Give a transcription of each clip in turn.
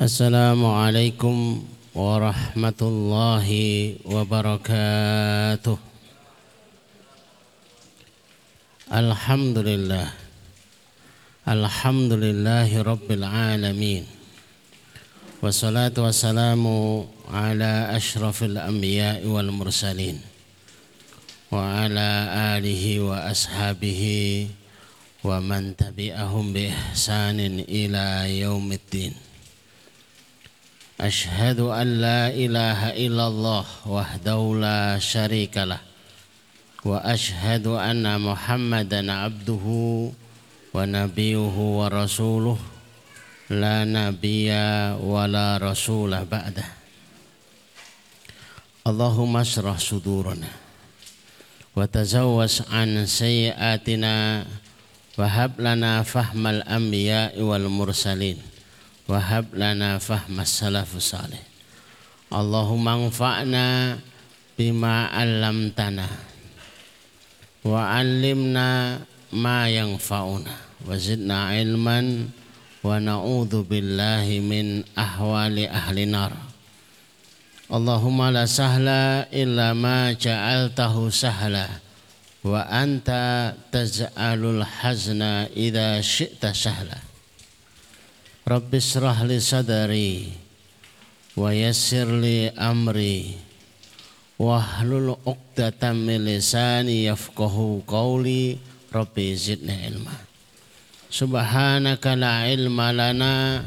السلام عليكم ورحمة الله وبركاته. الحمد لله الحمد لله رب العالمين والصلاة والسلام على أشرف الأنبياء والمرسلين وعلى آله وأصحابه ومن تبعهم بإحسان إلى يوم الدين. أشهد أن لا إله إلا الله وحده لا شريك له وأشهد أن محمدا عبده ونبيه ورسوله لا نبي ولا رسول بعده. اللهم اشرح صدورنا وتزوج عن سيئاتنا وهب لنا فهم الأنبياء والمرسلين. Wahab lana fahma salafus salih. Allahumma anfa'na bima 'allamtana wa 'allimna ma yanfa'una wa zidna ilman wa na'udzu billahi min ahwali ahli nar. Allahumma la sahla illa ma ja'altahu sahla wa anta taj'alul hazna idza syi'ta sahla Rabbi srah li sadari wa yassir li amri wahlul uqdatam min lisani yafqahu qawli Rabbi zidni ilma. Subhanaka la ilma lana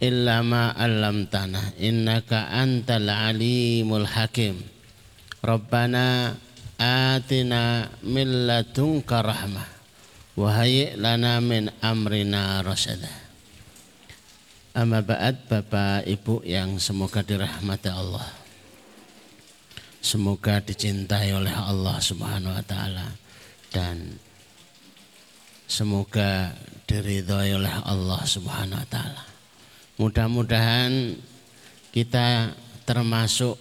illa ma 'allamtana innaka antal alimul hakim. Rabbana atina min ladunka rahmah wa hayyi lana min amrina rasyada Amma ba'd Bapak Ibu yang semoga dirahmati Allah. Semoga dicintai oleh Allah Subhanahu wa taala dan semoga diridhoi oleh Allah Subhanahu wa taala. Mudah-mudahan kita termasuk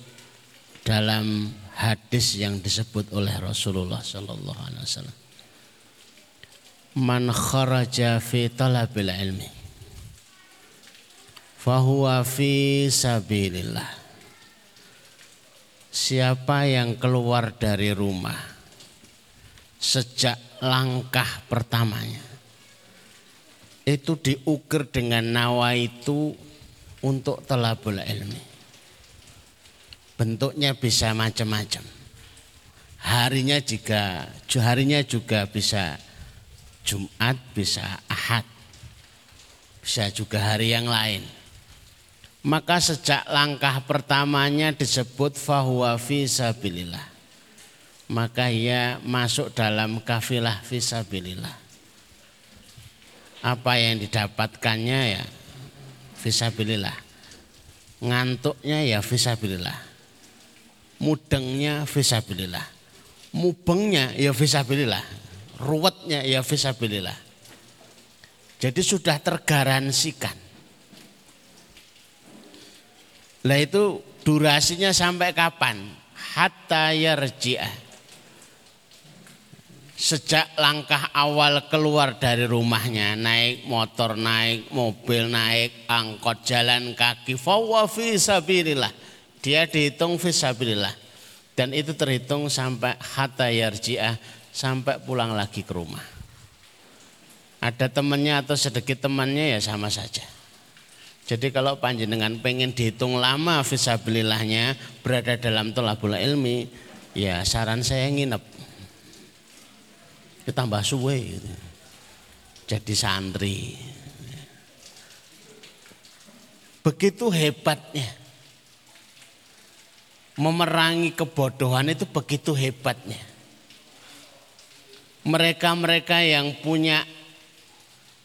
dalam hadis yang disebut oleh Rasulullah sallallahu alaihi wasallam. Man kharaja fi talabil ilmi fahuwa fi sabilillah. Siapa yang keluar dari rumah sejak langkah pertamanya itu diukir dengan nawa itu untuk telabul ilmi. Bentuknya bisa macam-macam. Harinya juga harinya juga bisa Jumat, bisa Ahad. Bisa juga hari yang lain maka sejak langkah pertamanya disebut fahuwa fisabilillah. Maka ia masuk dalam kafilah fisabilillah. Apa yang didapatkannya ya fisabilillah. Ngantuknya ya fisabilillah. Mudengnya fisabilillah. Mubengnya ya fisabilillah. Ruwetnya ya fisabilillah. Jadi sudah tergaransikan lah itu durasinya sampai kapan? Hatta yarji'ah. Sejak langkah awal keluar dari rumahnya, naik motor, naik mobil, naik angkot, jalan kaki, fawa fi. Dia dihitung fi. Dan itu terhitung sampai hatta yarji'ah, sampai pulang lagi ke rumah. Ada temannya atau sedikit temannya ya sama saja. Jadi kalau panjenengan pengen dihitung lama visabilillahnya berada dalam tolabul ilmi, ya saran saya nginep. Ditambah suwe gitu. Jadi santri. Begitu hebatnya. Memerangi kebodohan itu begitu hebatnya. Mereka-mereka yang punya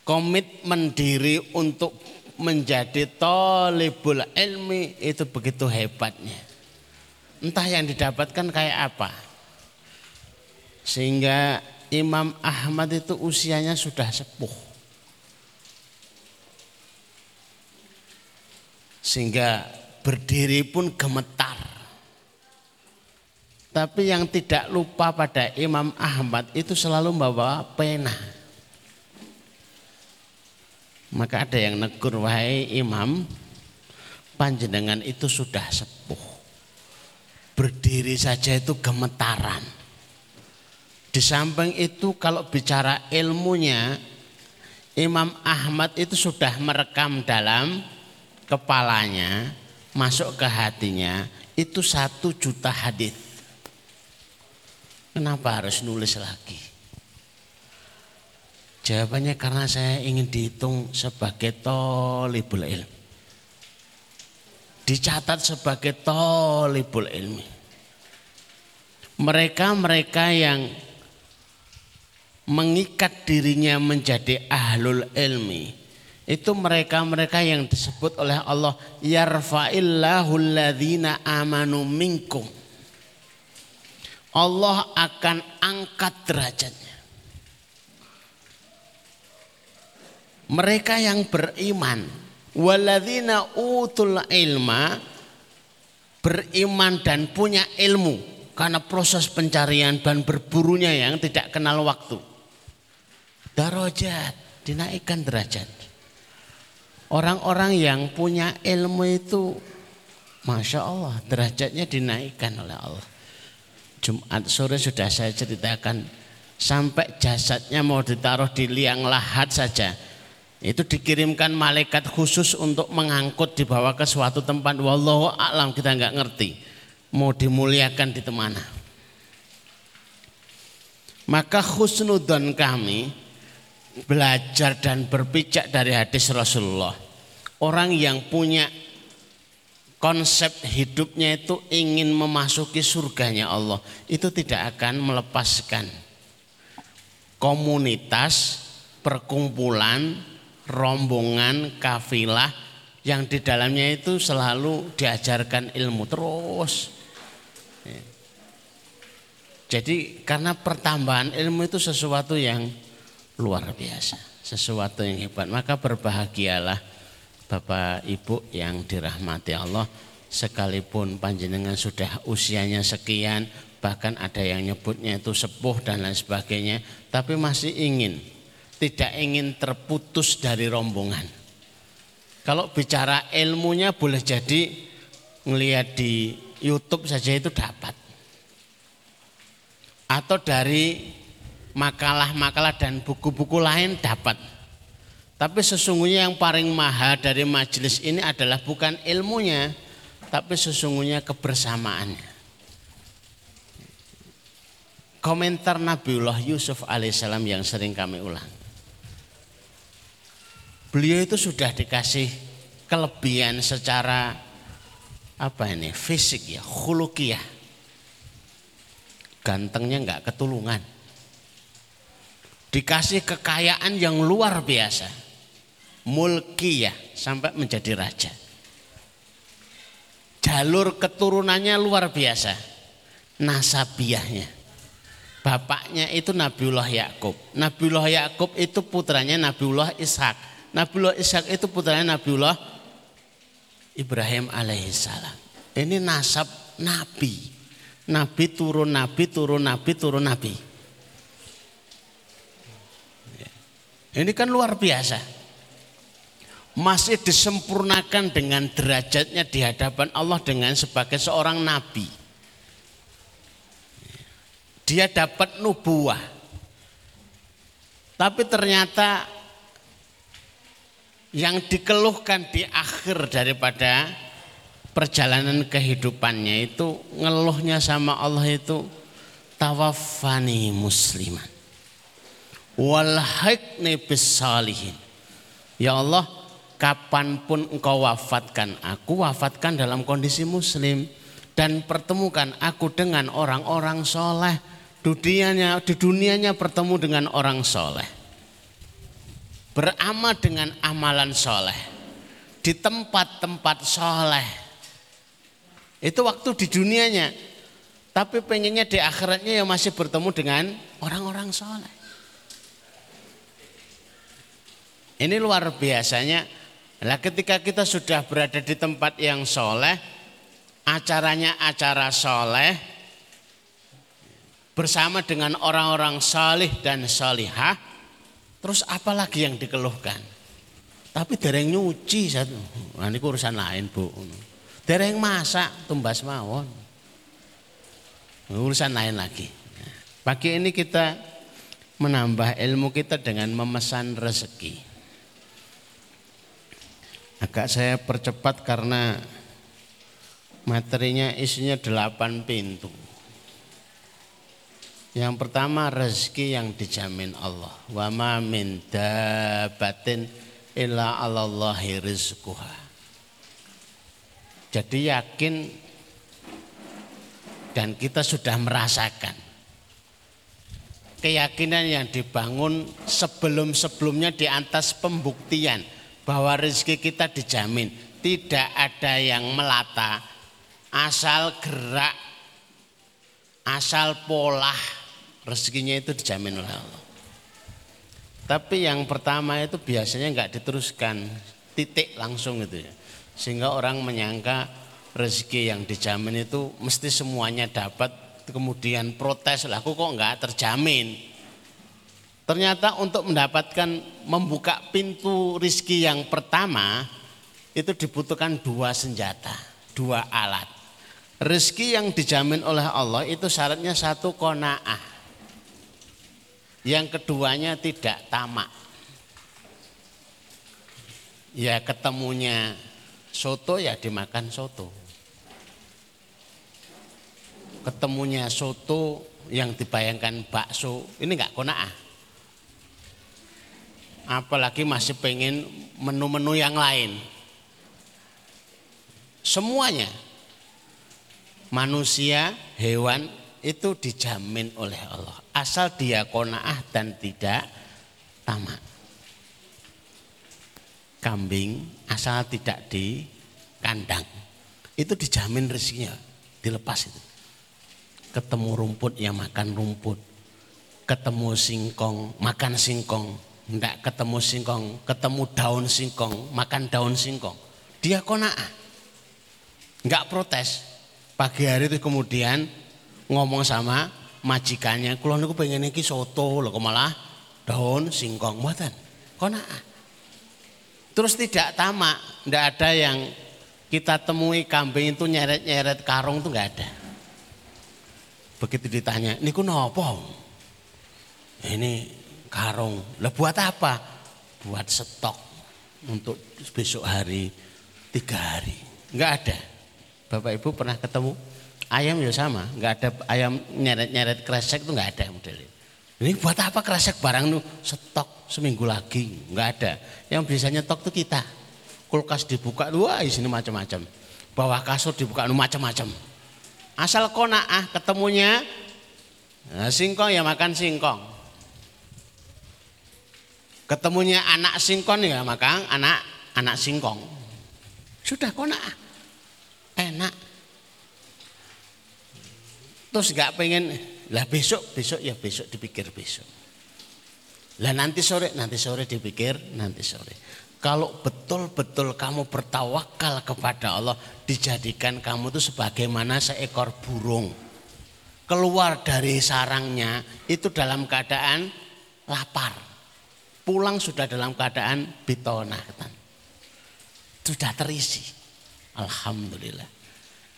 komitmen diri untuk menjadi tolibul ilmi itu begitu hebatnya. Entah yang didapatkan kayak apa. Sehingga Imam Ahmad itu usianya sudah sepuh. Sehingga berdiri pun gemetar. Tapi yang tidak lupa pada Imam Ahmad itu selalu membawa pena. Maka ada yang negur wahai imam panjenengan itu sudah sepuh. Berdiri saja itu gemetaran. Di samping itu kalau bicara ilmunya Imam Ahmad itu sudah merekam dalam kepalanya masuk ke hatinya itu satu juta hadis. Kenapa harus nulis lagi? Jawabannya karena saya ingin dihitung sebagai tolibul ilm. Dicatat sebagai tolibul ilmi. Mereka-mereka yang mengikat dirinya menjadi ahlul ilmi itu mereka-mereka yang disebut oleh Allah yarfa'illahu alladhina amanu minkum Allah akan angkat derajatnya. Mereka yang beriman, waladzina utul ilma beriman dan punya ilmu karena proses pencarian dan berburunya yang tidak kenal waktu. Darajat dinaikkan derajat. Orang-orang yang punya ilmu itu Masya Allah derajatnya dinaikkan oleh Allah. Jumat sore sudah saya ceritakan sampai jasadnya mau ditaruh di liang lahat saja itu dikirimkan malaikat khusus untuk mengangkut dibawa ke suatu tempat. Wallahu alam kita nggak ngerti. Mau dimuliakan di mana maka khusnudon kami belajar dan berpijak dari hadis Rasulullah. Orang yang punya konsep hidupnya itu ingin memasuki surganya Allah. Itu tidak akan melepaskan komunitas perkumpulan rombongan kafilah yang di dalamnya itu selalu diajarkan ilmu terus. Jadi karena pertambahan ilmu itu sesuatu yang luar biasa sesuatu yang hebat. Maka berbahagialah Bapak Ibu yang dirahmati Allah. Sekalipun panjenengan sudah usianya sekian bahkan ada yang nyebutnya itu sepuh dan lain sebagainya tapi masih ingin tidak ingin terputus dari rombongan kalau bicara ilmunya boleh jadi ngelihat di YouTube saja itu dapat atau dari makalah-makalah dan buku-buku lain dapat tapi sesungguhnya yang paling mahal dari majelis ini adalah bukan ilmunya, tapi sesungguhnya kebersamaannya. Komentar Nabiullah Yusuf alaihissalam yang sering kami ulang. Beliau itu sudah dikasih kelebihan secara apa ini fisik ya, khuluqiyah. Gantengnya nggak ketulungan. Dikasih kekayaan yang luar biasa mulkiyah sampai menjadi raja. Jalur keturunannya luar biasa. Nasabiahnya. Bapaknya itu Nabiullah Yakub. Nabiullah Yakub itu putranya Nabiullah Ishak. Nabiullah Ishak itu putranya Nabiullah Ibrahim alaihissalam. Ini nasab nabi. Nabi turun nabi, turun nabi, turun nabi. Ini kan luar biasa masih disempurnakan dengan derajatnya di hadapan Allah dengan sebagai seorang nabi. Dia dapat nubuah. Tapi ternyata yang dikeluhkan di akhir daripada perjalanan kehidupannya itu ngeluhnya sama Allah itu tawafani musliman wal bis salihin. Ya Allah, kapan pun engkau wafatkan aku wafatkan dalam kondisi muslim dan pertemukan aku dengan orang-orang soleh dunianya di dunianya bertemu dengan orang soleh beramal dengan amalan soleh. Di tempat-tempat soleh. Itu waktu di dunianya. Tapi pengennya di akhiratnya ya masih bertemu dengan orang-orang soleh. Ini luar biasanya. Nah, ketika kita sudah berada di tempat yang soleh, acaranya acara soleh, bersama dengan orang-orang salih dan salihah, terus apa lagi yang dikeluhkan? Tapi dereng nyuci satu. Nah, ini urusan lain, Bu. Dereng masak tumbas mawon. Urusan lain lagi. Pagi ini kita menambah ilmu kita dengan memesan rezeki. Agak saya percepat karena materinya isinya delapan pintu. Yang pertama rezeki yang dijamin Allah. Wa ma min dabatin illa alallahi rizquha. Jadi yakin dan kita sudah merasakan keyakinan yang dibangun sebelum-sebelumnya di atas pembuktian bahwa rezeki kita dijamin. Tidak ada yang melata, asal gerak, asal pola rezekinya itu dijamin oleh Allah. Tapi yang pertama itu biasanya nggak diteruskan titik langsung itu ya. Sehingga orang menyangka rezeki yang dijamin itu mesti semuanya dapat kemudian protes lah kok nggak terjamin Ternyata untuk mendapatkan membuka pintu rizki yang pertama itu dibutuhkan dua senjata, dua alat. Rizki yang dijamin oleh Allah itu syaratnya satu kona'ah. Yang keduanya tidak tamak. Ya ketemunya soto ya dimakan soto. Ketemunya soto yang dibayangkan bakso, ini enggak kona'ah apalagi masih pengen menu-menu yang lain. Semuanya manusia, hewan itu dijamin oleh Allah. Asal dia konaah dan tidak tamak. Kambing asal tidak di kandang. Itu dijamin rezekinya, dilepas itu. Ketemu rumput yang makan rumput. Ketemu singkong, makan singkong Enggak ketemu singkong, ketemu daun singkong, makan daun singkong. Dia kona'ah. Enggak protes. Pagi hari itu kemudian ngomong sama majikannya, "Kula niku pengen iki soto lho kok malah daun singkong mboten." Kona'ah. Terus tidak tamak, enggak ada yang kita temui kambing itu nyeret-nyeret karung itu enggak ada. Begitu ditanya, "Niku napa?" Ini karung. Lah buat apa? Buat stok untuk besok hari, tiga hari. Enggak ada. Bapak Ibu pernah ketemu ayam ya sama, enggak ada ayam nyeret-nyeret kresek itu enggak ada modelnya. Ini buat apa kresek barang itu stok seminggu lagi? Enggak ada. Yang biasanya stok itu kita. Kulkas dibuka, wah sini macam-macam. Bawah kasur dibuka, macam-macam. Asal ah ketemunya nah, singkong ya makan singkong. Ketemunya anak singkong ya maka anak anak singkong. Sudah kona enak. Terus nggak pengen lah besok besok ya besok dipikir besok. Lah nanti sore nanti sore dipikir nanti sore. Kalau betul-betul kamu bertawakal kepada Allah, dijadikan kamu itu sebagaimana seekor burung. Keluar dari sarangnya itu dalam keadaan lapar pulang sudah dalam keadaan bitona. Sudah terisi. Alhamdulillah.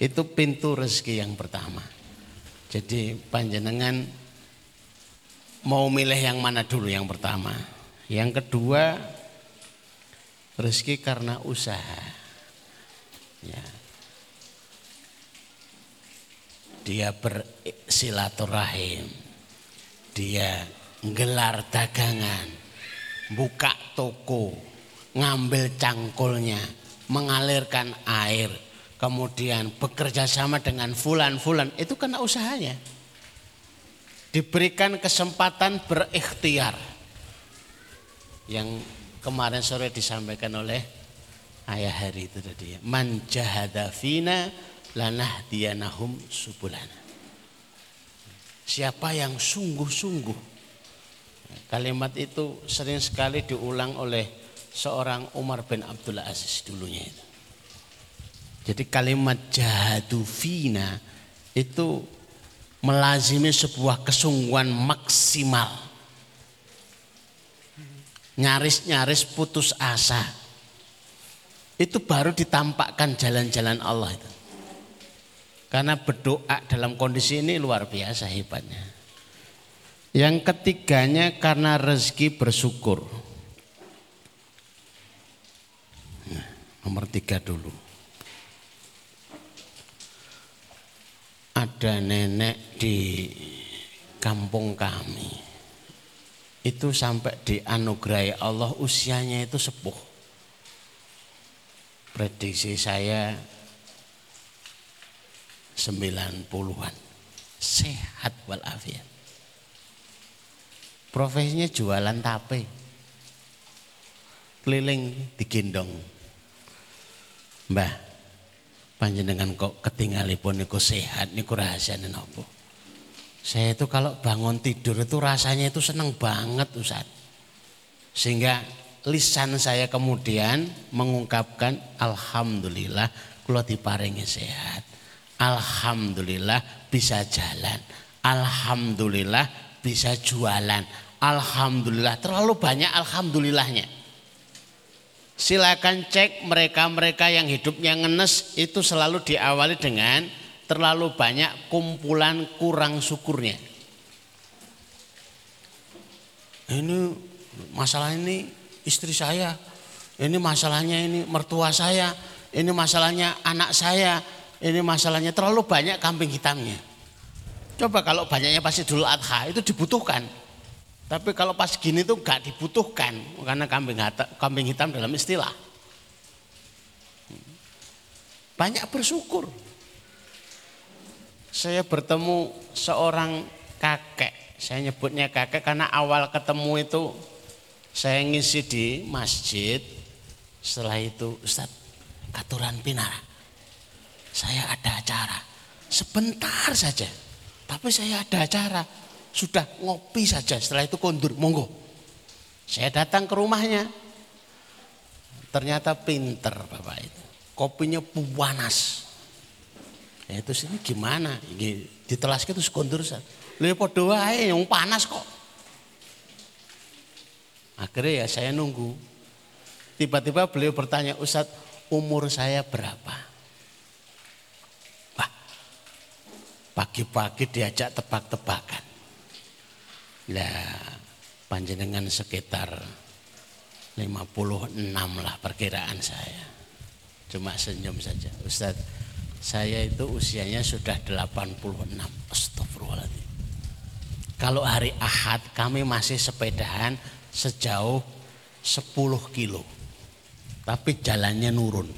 Itu pintu rezeki yang pertama. Jadi panjenengan mau milih yang mana dulu yang pertama. Yang kedua rezeki karena usaha. Ya. Dia bersilaturahim. Dia gelar dagangan buka toko, ngambil cangkulnya, mengalirkan air, kemudian bekerja sama dengan fulan-fulan, itu karena usahanya. Diberikan kesempatan berikhtiar. Yang kemarin sore disampaikan oleh ayah hari itu tadi. Man jahada fina lanah dianahum subulana. Siapa yang sungguh-sungguh Kalimat itu sering sekali diulang oleh seorang Umar bin Abdul Aziz dulunya itu. Jadi kalimat jahadu fina itu melazimi sebuah kesungguhan maksimal. Nyaris-nyaris putus asa Itu baru ditampakkan jalan-jalan Allah itu. Karena berdoa dalam kondisi ini luar biasa hebatnya. Yang ketiganya karena rezeki bersyukur. Nah, nomor tiga dulu. Ada nenek di kampung kami. Itu sampai dianugerahi Allah usianya itu sepuh prediksi saya 90-an. Sehat walafiat. Profesinya jualan tape. Keliling digendong. Mbah, panjenengan kok ketinggalipun niku sehat niku rahasiane napa? Saya itu kalau bangun tidur itu rasanya itu seneng banget Ustaz. Sehingga lisan saya kemudian mengungkapkan alhamdulillah kula diparingi sehat. Alhamdulillah bisa jalan. Alhamdulillah bisa jualan. Alhamdulillah terlalu banyak alhamdulillahnya. Silakan cek mereka-mereka yang hidupnya ngenes itu selalu diawali dengan terlalu banyak kumpulan kurang syukurnya. Ini masalah ini istri saya, ini masalahnya ini mertua saya, ini masalahnya anak saya, ini masalahnya terlalu banyak kambing hitamnya. Coba kalau banyaknya pasti dulu adha itu dibutuhkan. Tapi kalau pas gini tuh gak dibutuhkan karena kambing hitam, kambing hitam dalam istilah. Banyak bersyukur. Saya bertemu seorang kakek. Saya nyebutnya kakek karena awal ketemu itu saya ngisi di masjid. Setelah itu Ustaz, katuran pinara. Saya ada acara. Sebentar saja. Tapi saya ada acara. Sudah ngopi saja. Setelah itu kondur, monggo. Saya datang ke rumahnya. Ternyata pinter Bapak itu. Kopinya panas. Ya itu sini gimana? Ditelas itu kondur. Lihat doa yang panas kok. Akhirnya ya saya nunggu. Tiba-tiba beliau bertanya, Ustadz umur saya berapa? Pagi-pagi diajak tebak-tebakan. Lah, panjenengan sekitar 56 lah perkiraan saya. Cuma senyum saja. Ustadz, saya itu usianya sudah 86. Astagfirullahaladzim. Kalau hari Ahad kami masih sepedahan sejauh 10 kilo. Tapi jalannya nurun.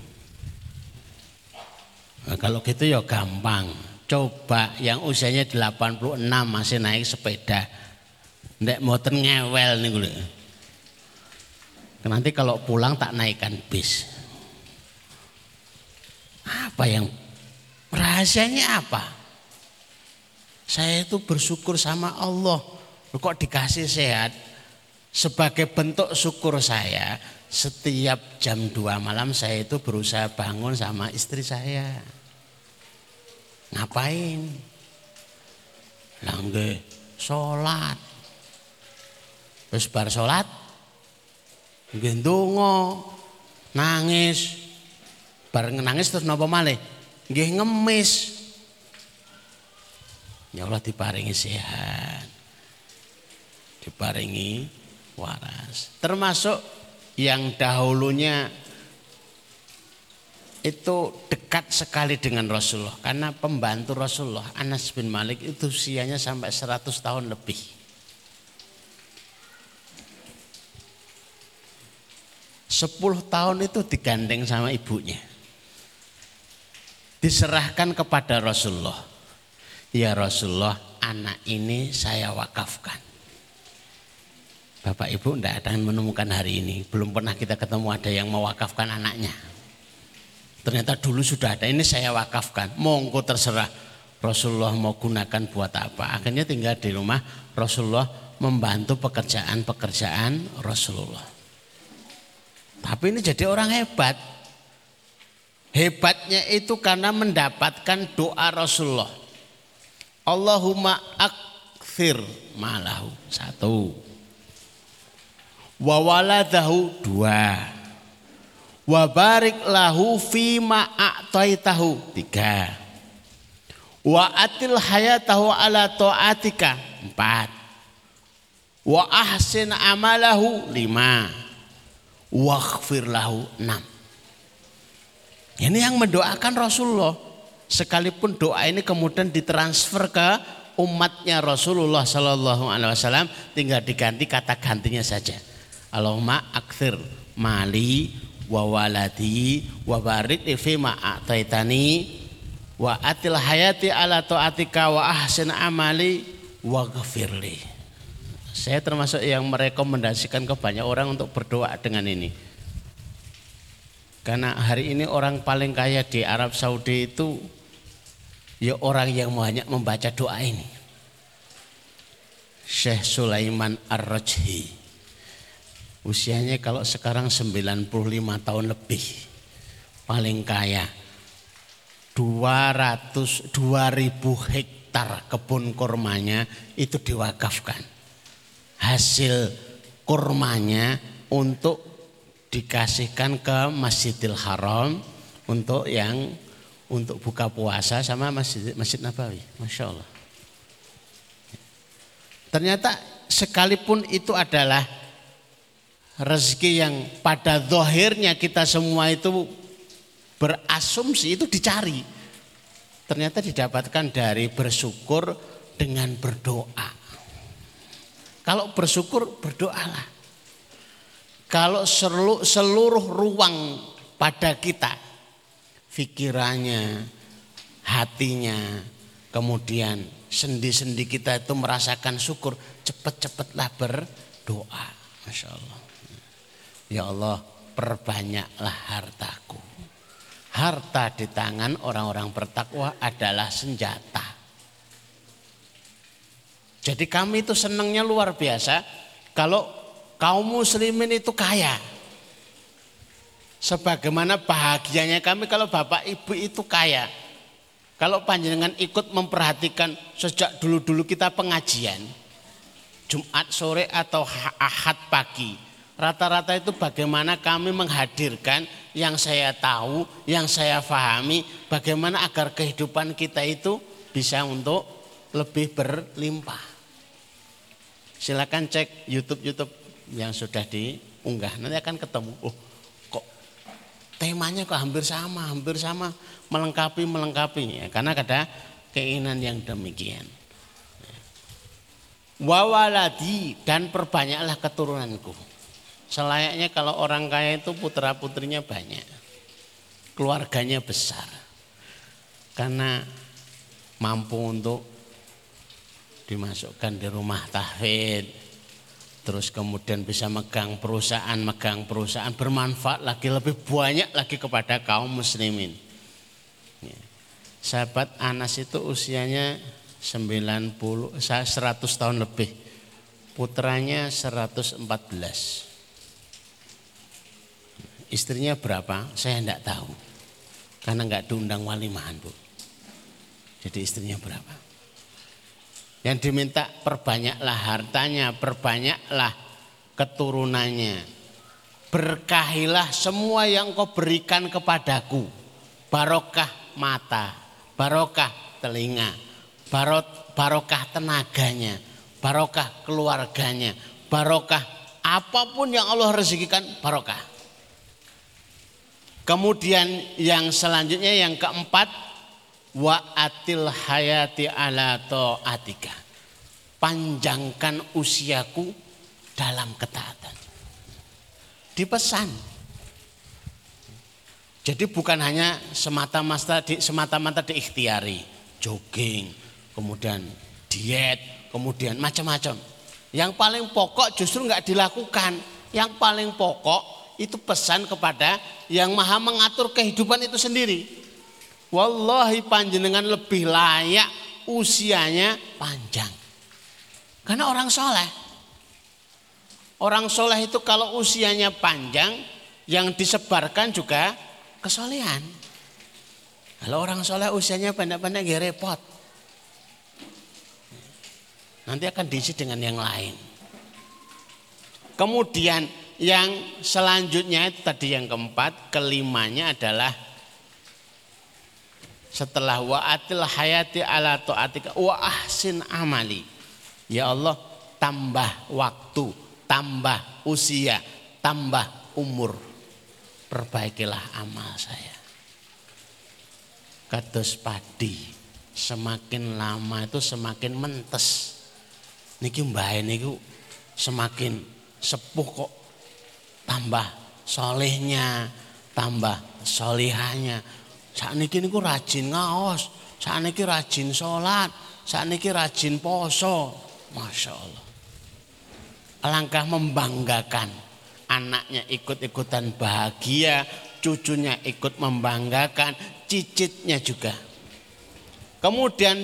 Nah, kalau gitu ya gampang. Coba yang usianya 86 masih naik sepeda. Ndek motor ngewel nih gue. Nanti kalau pulang tak naikkan bis. Apa yang rahasianya apa? Saya itu bersyukur sama Allah. Kok dikasih sehat, sebagai bentuk syukur saya, setiap jam 2 malam saya itu berusaha bangun sama istri saya. Ngapain? Langge sholat. Terus bar sholat, gendungo, nangis. Bareng nangis terus nopo malih? Nggih ngemis. Ya Allah diparingi sehat. Diparingi waras. Termasuk yang dahulunya itu dekat sekali dengan Rasulullah karena pembantu Rasulullah Anas bin Malik itu usianya sampai 100 tahun lebih. Sepuluh tahun itu digandeng sama ibunya. Diserahkan kepada Rasulullah. Ya Rasulullah, anak ini saya wakafkan. Bapak Ibu tidak akan menemukan hari ini. Belum pernah kita ketemu ada yang mewakafkan anaknya. Ternyata dulu sudah ada, ini saya wakafkan. Monggo terserah Rasulullah mau gunakan buat apa. Akhirnya tinggal di rumah Rasulullah membantu pekerjaan-pekerjaan Rasulullah. Tapi ini jadi orang hebat. Hebatnya itu karena mendapatkan doa Rasulullah. Allahumma akfir malahu. Satu. Wawaladahu dua. Wa barik lahu fima a'taitahu. Tiga. Wa atil hayatahu ala ta'atika. Empat. Wa ahsin amalahu. Lima. Waghfir lahu. Enam. Ini yang mendoakan Rasulullah. Sekalipun doa ini kemudian ditransfer ke umatnya Rasulullah Sallallahu Alaihi Wasallam, tinggal diganti kata gantinya saja. Allahumma akthir mali wa waladi wa barik fi ma wa atil hayati ala taatika wa ahsin amali wa ghafirli. Saya termasuk yang merekomendasikan ke banyak orang untuk berdoa dengan ini. Karena hari ini orang paling kaya di Arab Saudi itu ya orang yang banyak membaca doa ini. Syekh Sulaiman Ar-Rajhi. Usianya kalau sekarang 95 tahun lebih. Paling kaya. 200 2000 hektar kebun kurmanya itu diwakafkan. Hasil kurmanya untuk dikasihkan ke Masjidil Haram untuk yang untuk buka puasa sama Masjid, Masjid Nabawi. Masya Allah. Ternyata sekalipun itu adalah rezeki yang pada zahirnya kita semua itu berasumsi itu dicari. Ternyata didapatkan dari bersyukur dengan berdoa. Kalau bersyukur berdoalah. Kalau seluruh, ruang pada kita, pikirannya, hatinya, kemudian sendi-sendi kita itu merasakan syukur, cepat-cepatlah berdoa. Masya Allah. Ya Allah, perbanyaklah hartaku. Harta di tangan orang-orang bertakwa adalah senjata. Jadi kami itu senangnya luar biasa kalau kaum muslimin itu kaya. Sebagaimana bahagianya kami kalau bapak ibu itu kaya. Kalau panjenengan ikut memperhatikan sejak dulu-dulu kita pengajian. Jumat sore atau ahad pagi. Rata-rata itu bagaimana kami menghadirkan yang saya tahu, yang saya pahami. Bagaimana agar kehidupan kita itu bisa untuk lebih berlimpah. Silakan cek YouTube-YouTube yang sudah diunggah. Nanti akan ketemu. Oh, kok temanya kok hampir sama, hampir sama, melengkapi melengkapi ya. Karena ada keinginan yang demikian. Wawaladi dan perbanyaklah keturunanku. Selayaknya kalau orang kaya itu putra putrinya banyak. Keluarganya besar. Karena mampu untuk dimasukkan di rumah tahfidz terus kemudian bisa megang perusahaan, megang perusahaan bermanfaat lagi lebih banyak lagi kepada kaum muslimin. Ya. Sahabat Anas itu usianya 90 100 tahun lebih. Putranya 114. Istrinya berapa? Saya tidak tahu. Karena nggak diundang walimahan, Bu. Jadi istrinya berapa? Yang diminta perbanyaklah hartanya, perbanyaklah keturunannya. Berkahilah semua yang kau berikan kepadaku. Barokah mata, barokah telinga, barokah tenaganya, barokah keluarganya, barokah apa pun yang Allah rezekikan barokah. Kemudian yang selanjutnya yang keempat wa atil hayati ala atika panjangkan usiaku dalam ketaatan. Dipesan jadi bukan hanya semata-mata di semata-mata diikhtiari jogging kemudian diet kemudian macam-macam. Yang paling pokok justru nggak dilakukan. Yang paling pokok itu pesan kepada yang maha mengatur kehidupan itu sendiri Wallahi panjenengan lebih layak usianya panjang. Karena orang soleh. Orang soleh itu kalau usianya panjang, yang disebarkan juga kesolehan. Kalau orang soleh usianya pendek-pendek ya repot. Nanti akan diisi dengan yang lain. Kemudian Yang selanjutnya tadi yang keempat, kelimanya adalah setelah wa atil hayati ala taatika wa ahsin amali. Ya Allah, tambah waktu, tambah usia, tambah umur. Perbaikilah amal saya. Kados padi, semakin lama itu semakin mentes. Niki mbah niku semakin sepuh kok tambah solehnya, tambah solihanya. Saat niki niku rajin ngaos, saat niki rajin sholat, saat niki rajin poso. Masya Allah. Alangkah membanggakan anaknya ikut-ikutan bahagia, cucunya ikut membanggakan, cicitnya juga. Kemudian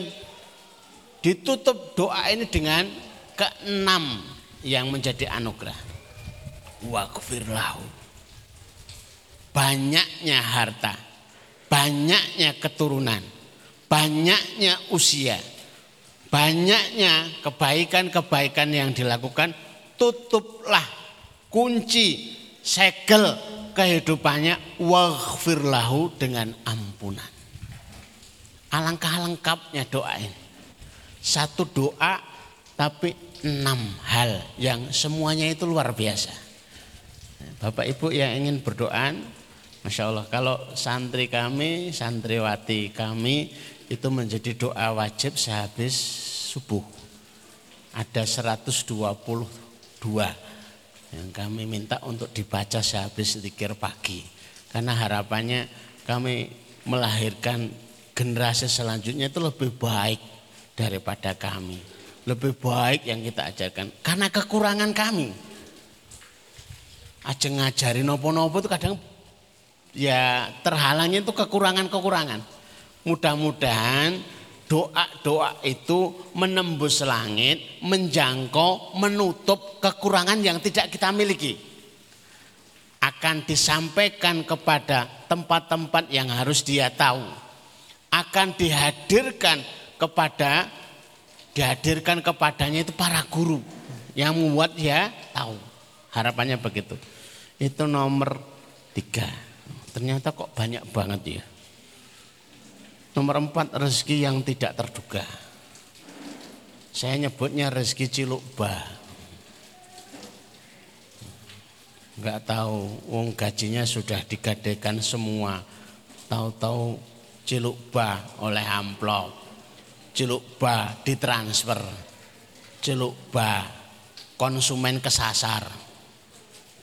ditutup doa ini dengan keenam yang menjadi anugerah wakfir lahu. Banyaknya harta, banyaknya keturunan, banyaknya usia, banyaknya kebaikan-kebaikan yang dilakukan, tutuplah kunci segel kehidupannya waghfir lahu dengan ampunan. Alangkah lengkapnya doa ini. Satu doa tapi enam hal yang semuanya itu luar biasa. Bapak Ibu yang ingin berdoa, Masya Allah kalau santri kami, santriwati kami itu menjadi doa wajib sehabis subuh. Ada 122 yang kami minta untuk dibaca sehabis zikir pagi. Karena harapannya kami melahirkan generasi selanjutnya itu lebih baik daripada kami. Lebih baik yang kita ajarkan. Karena kekurangan kami aja ngajari nopo-nopo itu kadang ya terhalangnya itu kekurangan-kekurangan. Mudah-mudahan doa-doa itu menembus langit, menjangkau, menutup kekurangan yang tidak kita miliki. Akan disampaikan kepada tempat-tempat yang harus dia tahu. Akan dihadirkan kepada dihadirkan kepadanya itu para guru yang membuat dia tahu. Harapannya begitu. Itu nomor tiga. Ternyata kok banyak banget ya. Nomor empat rezeki yang tidak terduga. Saya nyebutnya rezeki ciluk bah. Enggak tahu, wong gajinya sudah digadekan semua. Tahu-tahu ciluk bah oleh amplop. Ciluk bah ditransfer. Ciluk bah konsumen kesasar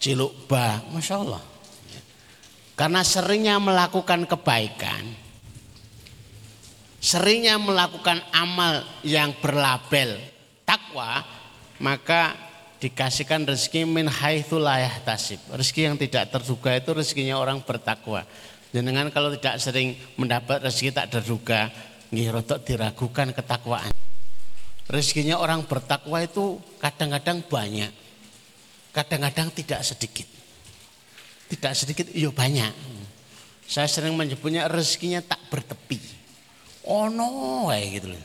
ciluk ba, masya Allah. Karena seringnya melakukan kebaikan, seringnya melakukan amal yang berlabel takwa, maka dikasihkan rezeki min haitsu tasib. Rezeki yang tidak terduga itu rezekinya orang bertakwa. Jenengan kalau tidak sering mendapat rezeki tak terduga, nggih diragukan ketakwaan. Rezekinya orang bertakwa itu kadang-kadang banyak. Kadang-kadang tidak sedikit. Tidak sedikit, iya banyak. Saya sering menyebutnya rezekinya tak bertepi. Oh no, kayak gitu loh.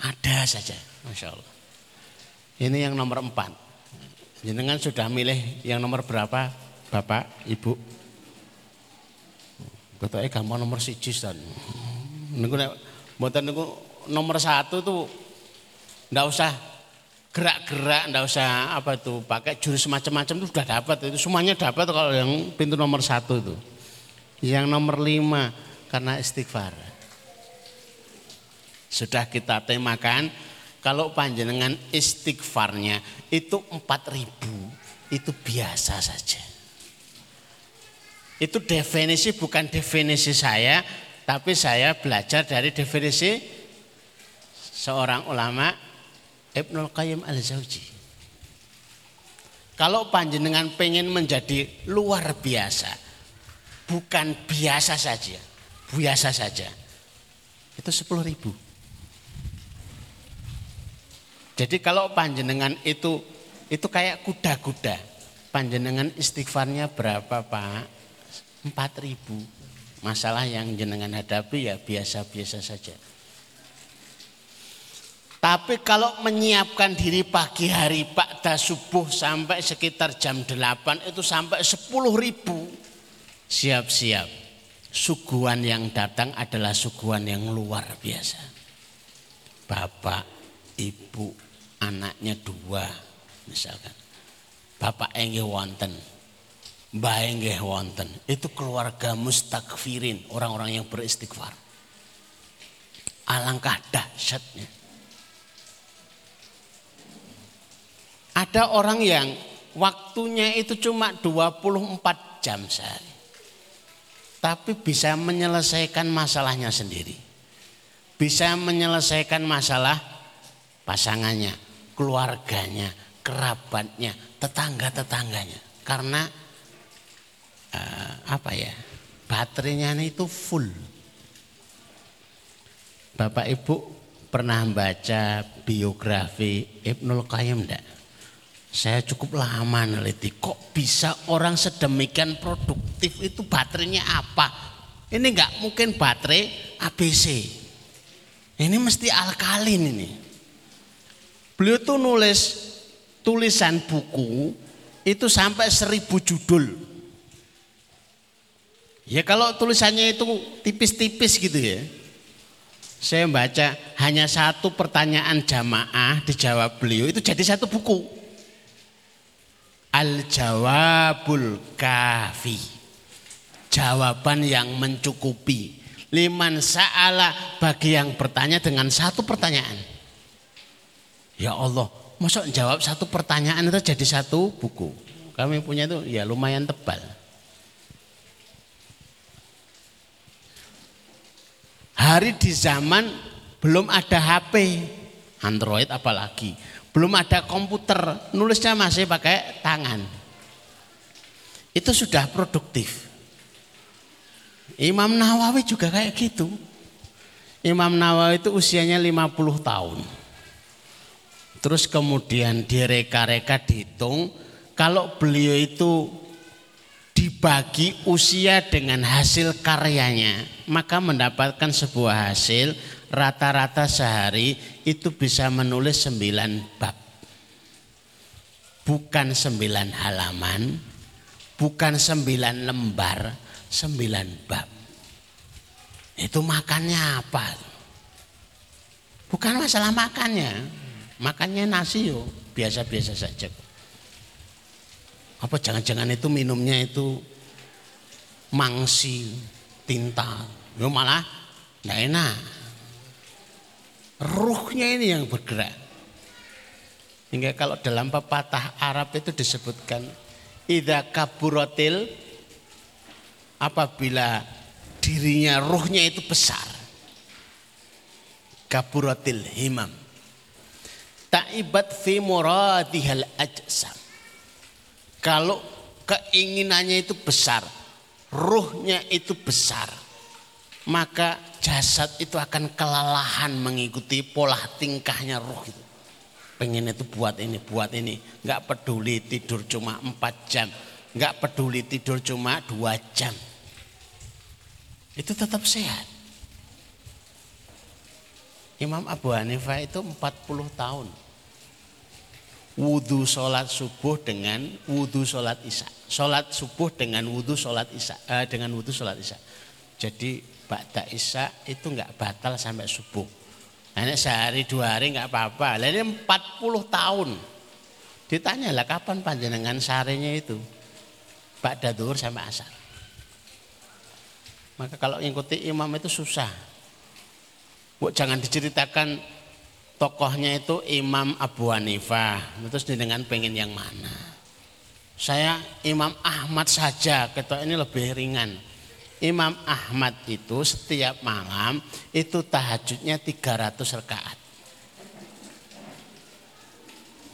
Ada saja, Masya Allah. Ini yang nomor empat. Jenengan sudah milih yang nomor berapa, Bapak, Ibu? Betulnya gampang nomor siji, Ustaz. Niku niku nomor satu tuh ndak usah gerak-gerak ndak usah apa itu pakai jurus macam-macam itu sudah dapat. Itu semuanya dapat kalau yang pintu nomor satu itu. Yang nomor lima karena istighfar. Sudah kita temakan kalau panjenengan istighfarnya itu empat ribu itu biasa saja. Itu definisi bukan definisi saya tapi saya belajar dari definisi seorang ulama Ibnul Qayyim Al-Zawji. Kalau panjenengan pengen menjadi luar biasa, bukan biasa saja, biasa saja, itu sepuluh ribu. Jadi kalau panjenengan itu itu kayak kuda-kuda, panjenengan istighfarnya berapa pak? Empat ribu. Masalah yang jenengan hadapi ya biasa-biasa saja. Tapi kalau menyiapkan diri pagi hari Pak dah subuh sampai sekitar jam 8 itu sampai 10 ribu. Siap-siap. Suguhan yang datang adalah suguhan yang luar biasa. Bapak, ibu, anaknya dua misalkan. Bapak enggih wonten, mbah enggih wonten. Itu keluarga mustakfirin, orang-orang yang beristighfar. Alangkah dahsyatnya Ada orang yang waktunya itu cuma 24 jam sehari. Tapi bisa menyelesaikan masalahnya sendiri. Bisa menyelesaikan masalah pasangannya, keluarganya, kerabatnya, tetangga-tetangganya. Karena uh, apa ya? Baterainya itu full. Bapak Ibu pernah baca biografi Ibnul Qayyim enggak? Saya cukup lama neliti, kok bisa orang sedemikian produktif itu baterainya apa? Ini enggak mungkin baterai ABC. Ini mesti alkalin ini. Beliau tuh nulis tulisan buku itu sampai seribu judul. Ya kalau tulisannya itu tipis-tipis gitu ya. Saya baca hanya satu pertanyaan jamaah dijawab beliau itu jadi satu buku. Al-jawabul kafi. Jawaban yang mencukupi. Liman sa'ala bagi yang bertanya dengan satu pertanyaan. Ya Allah, masuk jawab satu pertanyaan itu jadi satu buku. Kami punya itu ya lumayan tebal. Hari di zaman belum ada HP, Android apalagi belum ada komputer, nulisnya masih pakai tangan. Itu sudah produktif. Imam Nawawi juga kayak gitu. Imam Nawawi itu usianya 50 tahun. Terus kemudian direka-reka dihitung kalau beliau itu dibagi usia dengan hasil karyanya, maka mendapatkan sebuah hasil rata-rata sehari itu bisa menulis sembilan bab. Bukan sembilan halaman, bukan sembilan lembar, sembilan bab. Itu makannya apa? Bukan masalah makannya. Makannya nasi yo, biasa-biasa saja. Apa jangan-jangan itu minumnya itu mangsi, tinta. Yo malah enggak enak. Ruhnya ini yang bergerak. Hingga kalau dalam pepatah Arab itu disebutkan Ida kaburotil apabila dirinya ruhnya itu besar. Kaburotil himam. Ta'ibat fi muradihal ajsam. Kalau keinginannya itu besar, ruhnya itu besar, maka jasad itu akan kelelahan mengikuti pola tingkahnya ruh itu. Pengen itu buat ini, buat ini. Enggak peduli tidur cuma empat jam. Enggak peduli tidur cuma dua jam. Itu tetap sehat. Imam Abu Hanifah itu 40 tahun wudhu sholat subuh dengan wudhu sholat isya. Sholat subuh dengan wudhu sholat isya. Eh, dengan wudhu sholat isya. Jadi ba'da isya itu enggak batal sampai subuh. Ini sehari dua hari enggak apa-apa. Ini 40 tahun. Ditanya lah kapan panjenengan seharinya itu? Ba'da duhur sampai asar. Maka kalau ikuti imam itu susah. Bu, jangan diceritakan tokohnya itu Imam Abu Hanifah. Terus dengan pengen yang mana? Saya Imam Ahmad saja, ketua ini lebih ringan. Imam Ahmad itu setiap malam itu tahajudnya 300 rakaat.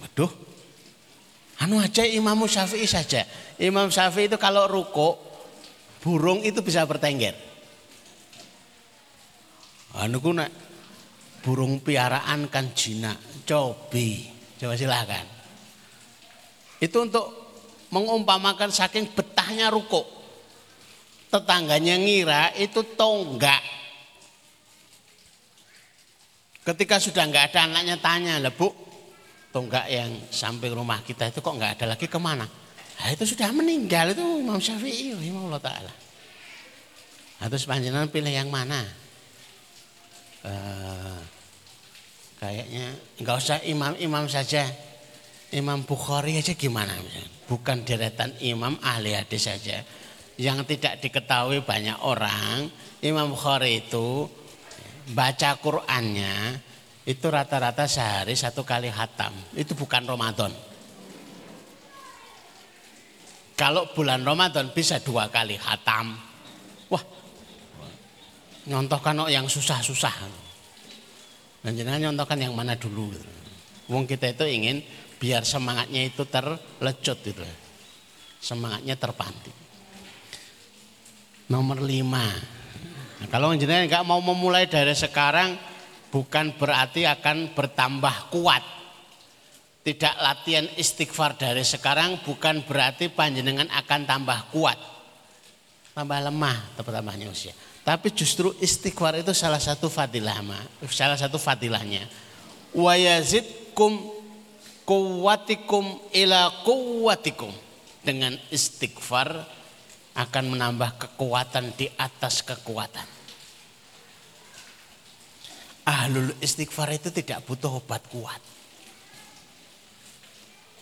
Waduh, anu aja Imam Syafi'i saja. Imam Syafi'i itu kalau ruko, burung itu bisa bertengger. Anu ku burung piaraan kan jinak, cobi. Coba silahkan. Itu untuk mengumpamakan saking betahnya ruko. Tetangganya ngira itu tonggak. Ketika sudah nggak ada anaknya tanya, bu, tonggak yang samping rumah kita itu kok nggak ada lagi ke mana? Nah, itu sudah meninggal itu Imam Syafi'i, Imam Allah Ta'ala. Nah, terus panjenengan pilih yang mana? Uh, kayaknya nggak usah imam-imam saja. Imam Bukhari aja gimana? Bukan deretan imam ahli hadis saja. Yang tidak diketahui banyak orang, Imam Bukhari itu baca Qur'annya itu rata-rata sehari satu kali hatam. Itu bukan Ramadan. Kalau bulan Ramadan bisa dua kali hatam. Wah, nyontohkan yang susah-susah. Dan jangan nyontohkan yang mana dulu. Wong kita itu ingin biar semangatnya itu terlecut gitu. Semangatnya terpantik. Nomor lima, Nah, kalau jenengan nggak mau memulai dari sekarang bukan berarti akan bertambah kuat. Tidak latihan istighfar dari sekarang bukan berarti panjenengan akan tambah kuat. Tambah lemah tambahnya usia. Tapi justru istighfar itu salah satu fadilah salah satu fadilahnya. Wa yazidkum kuwatikum ila kuwatikum. Dengan istighfar akan menambah kekuatan di atas kekuatan. Ahlul istighfar itu tidak butuh obat kuat.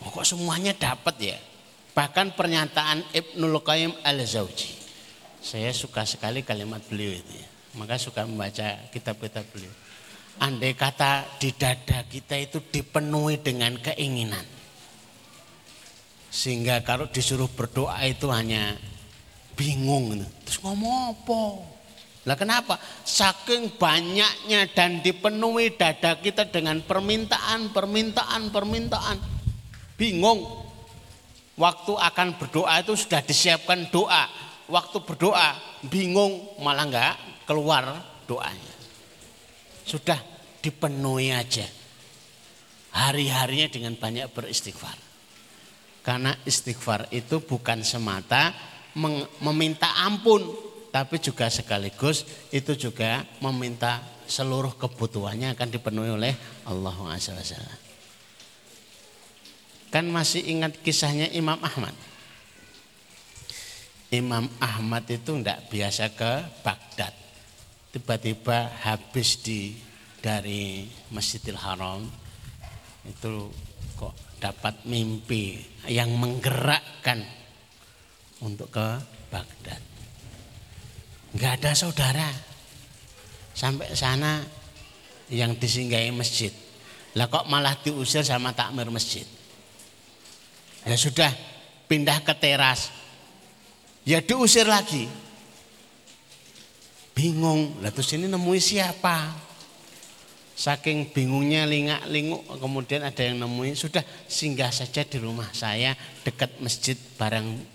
Oh, kok semuanya dapat ya? Bahkan pernyataan Ibnul Qayyim al-Zawji. Saya suka sekali kalimat beliau itu ya. Maka suka membaca kitab-kitab beliau. Andai kata di dada kita itu dipenuhi dengan keinginan. Sehingga kalau disuruh berdoa itu hanya bingung terus ngomong apa? Lah kenapa? Saking banyaknya dan dipenuhi dada kita dengan permintaan permintaan permintaan. Bingung. Waktu akan berdoa itu sudah disiapkan doa. Waktu berdoa bingung. Malah enggak keluar doanya. Sudah dipenuhi aja. Hari-harinya dengan banyak beristighfar. Karena istighfar itu bukan semata meminta ampun tapi juga sekaligus itu juga meminta seluruh kebutuhannya akan dipenuhi oleh Allah SWT. Kan masih ingat kisahnya Imam Ahmad. Imam Ahmad itu tidak biasa ke Baghdad. Tiba-tiba habis di dari Masjidil Haram itu kok dapat mimpi yang menggerakkan untuk ke Baghdad. Enggak ada saudara. Sampai sana yang disinggahi masjid. Lah kok malah diusir sama takmir masjid. Ya sudah pindah ke teras. Ya diusir lagi. Bingung. Lah terus ini nemui siapa? Saking bingungnya lingak-linguk kemudian ada yang nemuin sudah singgah saja di rumah saya dekat masjid barang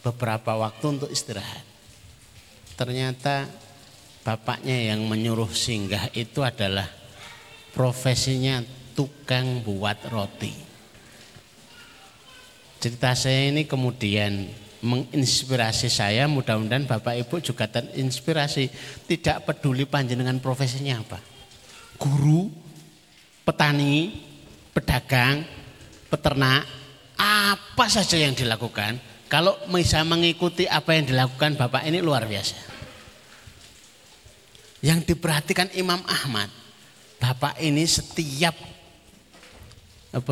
beberapa waktu untuk istirahat. Ternyata bapaknya yang menyuruh singgah itu adalah profesinya tukang buat roti. Cerita saya ini kemudian menginspirasi saya, mudah-mudahan Bapak Ibu juga terinspirasi. Tidak peduli panjenengan profesinya apa. Guru, petani, pedagang, peternak, apa saja yang dilakukan kalau bisa mengikuti apa yang dilakukan Bapak ini luar biasa. Yang diperhatikan Imam Ahmad, Bapak ini setiap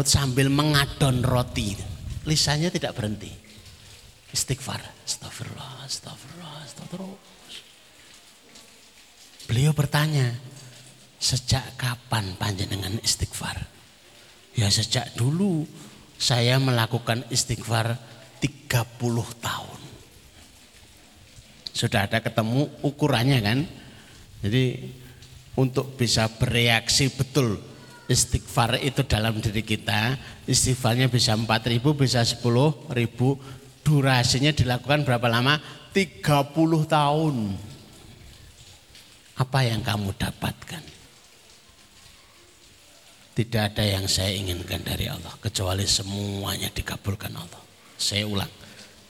sambil mengadon roti, lisannya tidak berhenti. Istighfar, astagfirullah, astagfirullah, astagfirullah. Beliau bertanya, sejak kapan panjenengan istighfar? Ya sejak dulu saya melakukan istighfar 30 tahun. Sudah ada ketemu ukurannya kan? Jadi untuk bisa bereaksi betul istighfar itu dalam diri kita, istighfarnya bisa 4000 bisa 10000 durasinya dilakukan berapa lama? 30 tahun. Apa yang kamu dapatkan? Tidak ada yang saya inginkan dari Allah kecuali semuanya dikabulkan Allah. Saya ulang.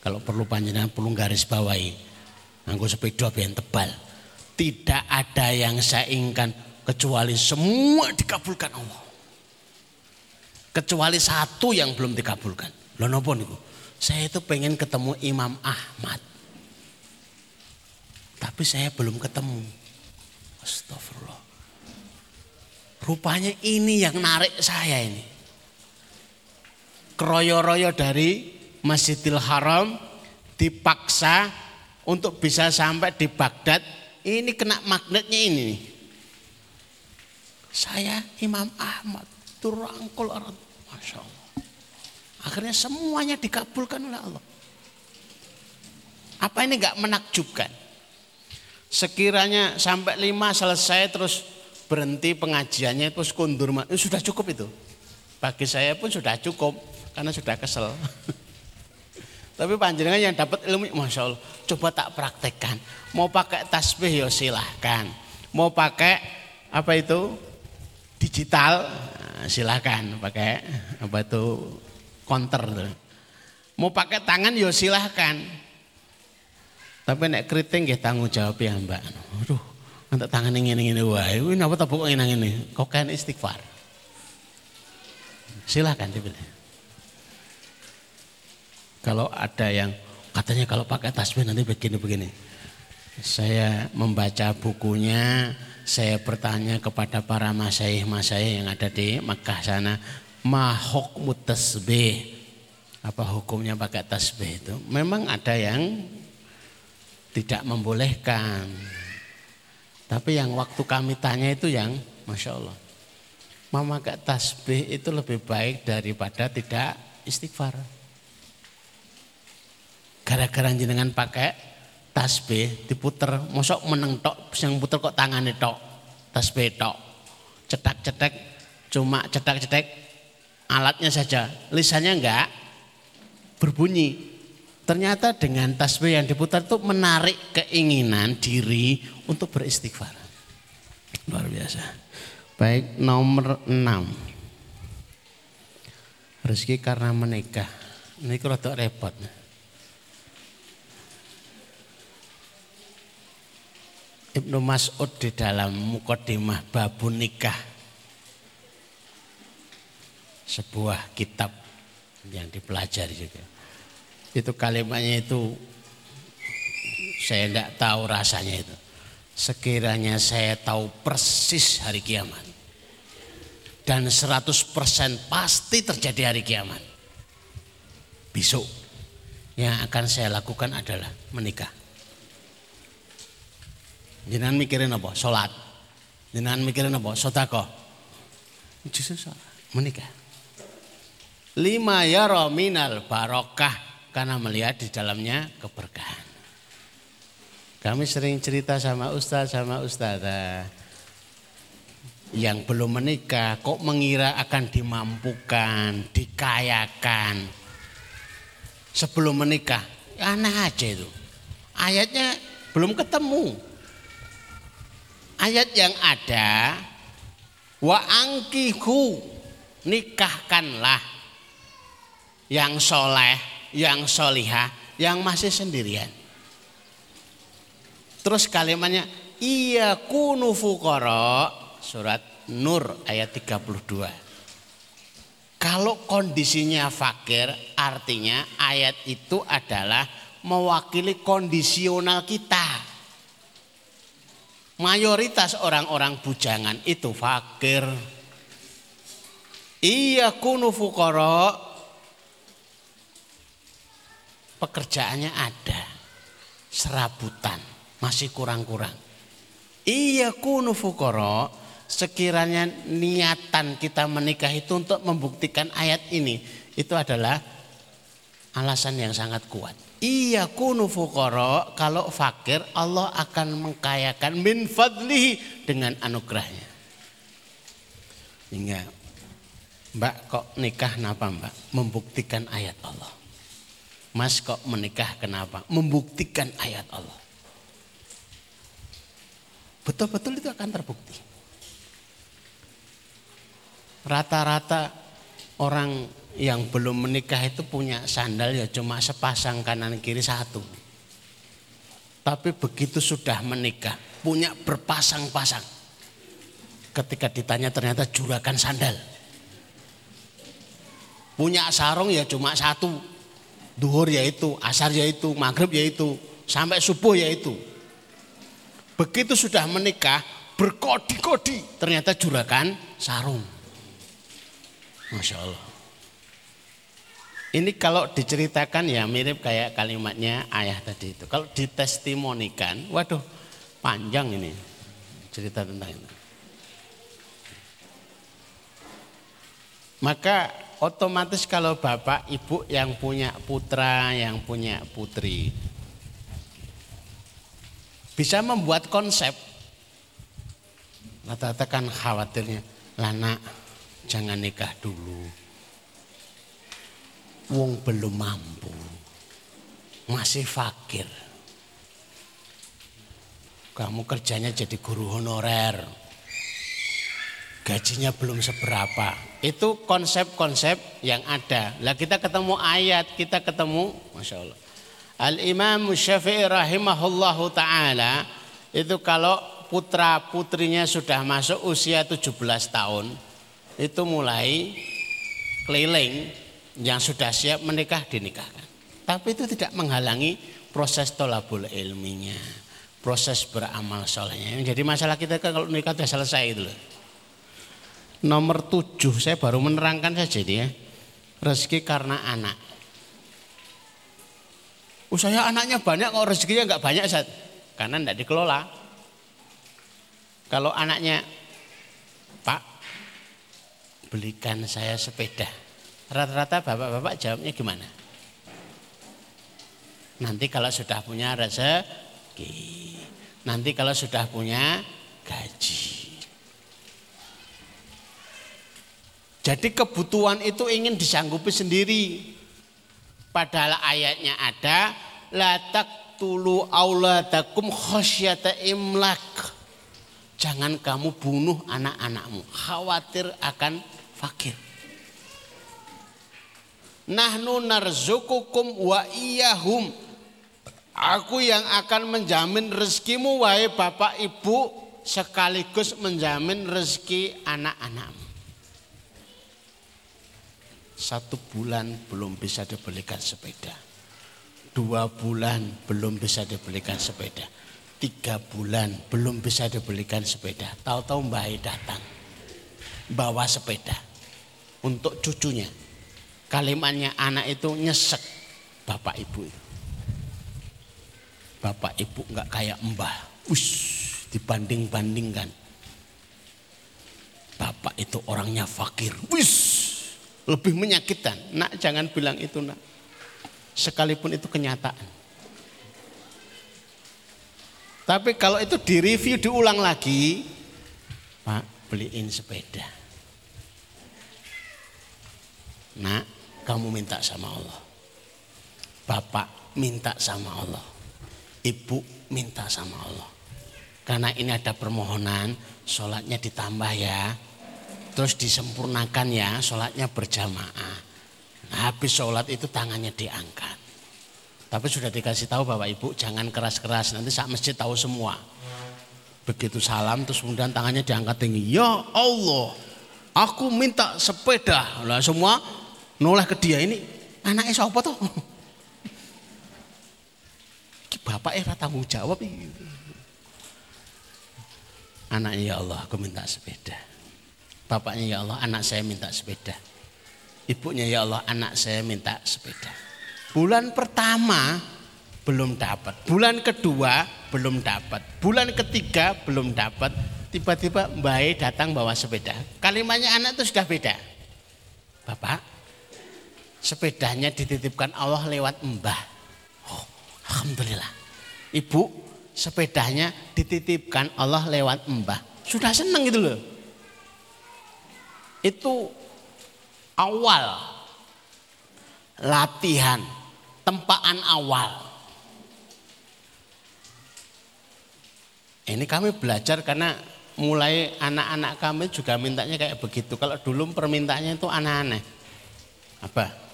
Kalau perlu panjenengan perlu garis bawahi. Nganggo sepeda biar tebal. Tidak ada yang saya inginkan Kecuali semua dikabulkan Allah. Kecuali satu yang belum dikabulkan. Loh nopo niku? Saya itu pengen ketemu Imam Ahmad. Tapi saya belum ketemu. Astagfirullah. Rupanya ini yang narik saya ini. Keroyo-royo dari Masjidil Haram dipaksa untuk bisa sampai di Baghdad. Ini kena magnetnya ini. Saya Imam Ahmad turangkul orang. Masya Allah. Akhirnya semuanya dikabulkan oleh Allah. Apa ini nggak menakjubkan? Sekiranya sampai lima selesai terus berhenti pengajiannya terus kundur sudah cukup itu. Bagi saya pun sudah cukup karena sudah kesel. Tapi panjenengan yang dapat ilmu, masya Allah, coba tak praktekkan. Mau pakai tasbih ya silahkan. Mau pakai apa itu digital nah, silahkan pakai apa itu counter. Mau pakai tangan ya silahkan. Tapi nek keriting nggih tanggung jawab ya Mbak. Aduh, nanti tangan ini ini wae. Ini apa tak ini ini? Kok kan istighfar. Silahkan dipilih. Kalau ada yang katanya kalau pakai tasbih nanti begini-begini. Saya membaca bukunya, saya bertanya kepada para masyayikh-masyayikh yang ada di Mekah sana, mahok mutasbih. Apa hukumnya pakai tasbih itu? Memang ada yang tidak membolehkan. Tapi yang waktu kami tanya itu yang Masya Allah. Memakai tasbih itu lebih baik daripada tidak istighfar. Gara-gara jenengan pakai tasbih diputer, mosok meneng tok, yang puter kok tangannya tok, tasbih tok. Cetak-cetak, cuma cetak-cetak alatnya saja, lisannya enggak berbunyi. Ternyata dengan tasbih yang diputar itu menarik keinginan diri untuk beristighfar. Luar biasa. Baik nomor 6. Rezeki karena menikah. Ini rada repot. Ibnu Mas'ud di dalam mukodimah babun nikah. Sebuah kitab yang dipelajari juga itu kalimatnya itu saya tidak tahu rasanya itu. Sekiranya saya tahu persis hari kiamat. Dan 100% pasti terjadi hari kiamat. Besok yang akan saya lakukan adalah menikah. Jangan mikirin apa? Sholat. Jangan mikirin apa? Sotako. Justru. Menikah. Lima ya minal barokah karena melihat di dalamnya keberkahan. Kami sering cerita sama ustaz sama ustazah yang belum menikah kok mengira akan dimampukan, dikayakan sebelum menikah. Aneh aja itu. Ayatnya belum ketemu. Ayat yang ada wa angkihu nikahkanlah yang soleh yang solihah, yang masih sendirian. Terus kalimatnya iya kunu fukara surat Nur ayat 32. Kalau kondisinya fakir artinya ayat itu adalah mewakili kondisional kita. Mayoritas orang-orang bujangan itu fakir. Iya kunu fukara pekerjaannya ada, serabutan, masih kurang-kurang. Iya kunu fukoro, sekiranya niatan kita menikah itu untuk membuktikan ayat ini, itu adalah alasan yang sangat kuat. Iya kunu fukoro, kalau fakir Allah akan mengkayakan min fadlihi dengan anugerahnya. Hingga Mbak kok nikah kenapa mbak? Membuktikan ayat Allah. Mas kok menikah kenapa? Membuktikan ayat Allah. Betul-betul itu akan terbukti. Rata-rata orang yang belum menikah itu punya sandal ya cuma sepasang kanan kiri satu. Tapi begitu sudah menikah, punya berpasang-pasang. Ketika ditanya ternyata juragan sandal. Punya sarung ya cuma satu. Duhur ya itu, asar ya itu, maghrib ya itu, sampai subuh ya itu. Begitu sudah menikah, berkodi-kodi ternyata juragan sarung. Masya Allah. Ini kalau diceritakan ya mirip kayak kalimatnya ayah tadi itu. Kalau ditestimonikan, waduh panjang ini cerita tentang itu. Maka otomatis kalau bapak ibu yang punya putra, yang punya putri bisa membuat konsep. Rata-rata kan khawatirnya, lana jangan nikah dulu. Wong belum mampu, masih fakir. Kamu kerjanya jadi guru honorer, gajinya belum seberapa. Itu konsep-konsep yang ada. Lah kita ketemu ayat, kita ketemu, masya Allah. Al Imam Syafi'i rahimahullahu taala itu kalau putra putrinya sudah masuk usia 17 tahun itu mulai keliling yang sudah siap menikah dinikahkan. Tapi itu tidak menghalangi proses tolabul ilminya, proses beramal solehnya. Jadi masalah kita kan kalau nikah sudah selesai itu loh. Nomor tujuh saya baru menerangkan saja dia. Rezeki karena anak. Usahanya anaknya banyak kok rezekinya nggak banyak saat karena tidak dikelola. Kalau anaknya Pak belikan saya sepeda. Rata-rata bapak-bapak jawabnya gimana? Nanti kalau sudah punya rezeki, nanti kalau sudah punya gaji. Jadi kebutuhan itu ingin disanggupi sendiri. Padahal ayatnya ada la taqtulu auladakum khasyata imlak. Jangan kamu bunuh anak-anakmu, khawatir akan fakir. Nahnu narzukukum wa iyahum. Aku yang akan menjamin rezekimu wahai bapak ibu sekaligus menjamin rezeki anak-anakmu. Satu bulan belum bisa dibelikan sepeda. Dua bulan belum bisa dibelikan sepeda. Tiga bulan belum bisa dibelikan sepeda. Tahu-tahu Mbak datang. Bawa sepeda. Untuk cucunya. Kalimatnya anak itu nyesek bapak ibu. Bapak ibu nggak kayak mbah. Ush, dibanding-bandingkan. Bapak itu orangnya fakir. Wish, lebih menyakitkan. Nak jangan bilang itu nak. Sekalipun itu kenyataan. Tapi kalau itu direview diulang lagi, Pak beliin sepeda. Nak kamu minta sama Allah. Bapak minta sama Allah. Ibu minta sama Allah. Karena ini ada permohonan, sholatnya ditambah ya terus disempurnakan ya sholatnya berjamaah. Nah, habis sholat itu tangannya diangkat. Tapi sudah dikasih tahu Bapak Ibu jangan keras-keras nanti saat masjid tahu semua. Begitu salam terus kemudian tangannya diangkat tinggi. Ya Allah, aku minta sepeda. Lah semua noleh ke dia ini anaknya siapa tuh? Bapak era tanggung jawab. Anaknya ya Allah aku minta sepeda. Bapaknya ya Allah anak saya minta sepeda. Ibunya ya Allah anak saya minta sepeda. Bulan pertama belum dapat. Bulan kedua belum dapat. Bulan ketiga belum dapat. Tiba-tiba Mbak datang bawa sepeda. Kalimatnya anak itu sudah beda. Bapak, sepedanya dititipkan Allah lewat mbah. Oh, Alhamdulillah. Ibu, sepedanya dititipkan Allah lewat mbah. Sudah senang gitu loh itu awal latihan, tempaan awal. Ini kami belajar karena mulai anak-anak kami juga mintanya kayak begitu. Kalau dulu permintaannya itu aneh-aneh. Apa?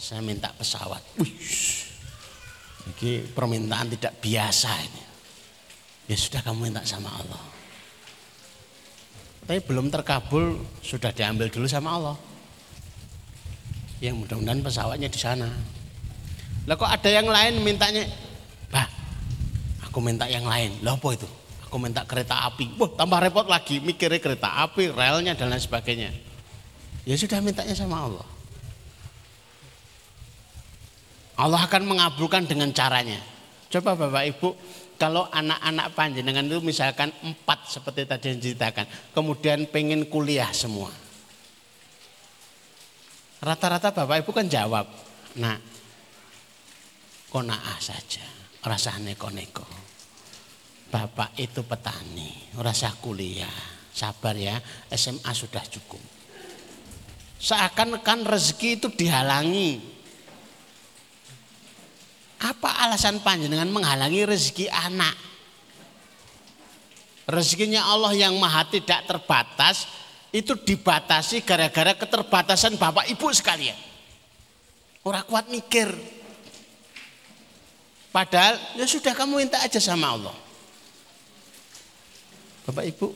Saya minta pesawat. Wih, ini permintaan tidak biasa ini. Ya sudah kamu minta sama Allah. Tapi belum terkabul sudah diambil dulu sama Allah. Yang mudah-mudahan pesawatnya di sana. Lah kok ada yang lain mintanya, bah, aku minta yang lain. Lah apa itu? Aku minta kereta api. Wah tambah repot lagi mikirnya kereta api, relnya dan lain sebagainya. Ya sudah mintanya sama Allah. Allah akan mengabulkan dengan caranya. Coba Bapak Ibu, kalau anak-anak panjenengan itu misalkan empat seperti tadi yang diceritakan, kemudian pengen kuliah semua. Rata-rata Bapak Ibu kan jawab, nah konaah saja, rasa neko-neko. Bapak itu petani, rasa kuliah, sabar ya, SMA sudah cukup. Seakan-akan rezeki itu dihalangi, apa alasan panjenengan menghalangi rezeki anak? Rezekinya Allah yang maha tidak terbatas itu dibatasi gara-gara keterbatasan bapak ibu sekalian. Orang kuat mikir. Padahal ya sudah kamu minta aja sama Allah. Bapak ibu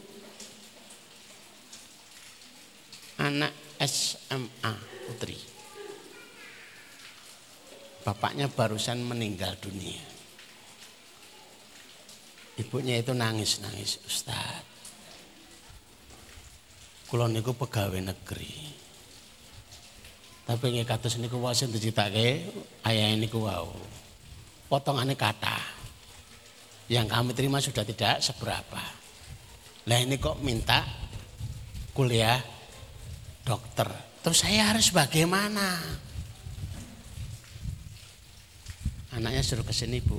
anak SMA putri bapaknya barusan meninggal dunia. Ibunya itu nangis-nangis, Ustaz. Kulo niku pegawai negeri. Tapi nggih kados niku wae sing dicitake ayah niku wau. Potongannya kata. Yang kami terima sudah tidak seberapa. Lah ini kok minta kuliah dokter. Terus saya harus bagaimana? Anaknya suruh ke sini bu.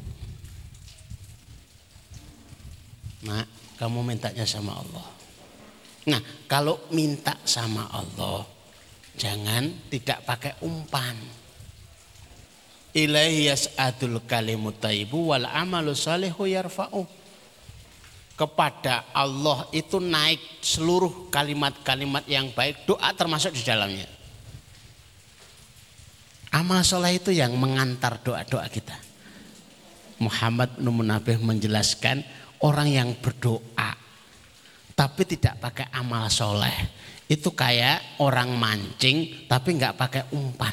Nak, kamu mintanya sama Allah. Nah, kalau minta sama Allah, jangan tidak pakai umpan. Ilaihi yas'adul kalimut taibu wal amalu salihu yarfa'u. Kepada Allah itu naik seluruh kalimat-kalimat yang baik, doa termasuk di dalamnya. Amal soleh itu yang mengantar doa-doa kita. Muhammad Numunabih menjelaskan orang yang berdoa tapi tidak pakai amal soleh itu kayak orang mancing tapi nggak pakai umpan.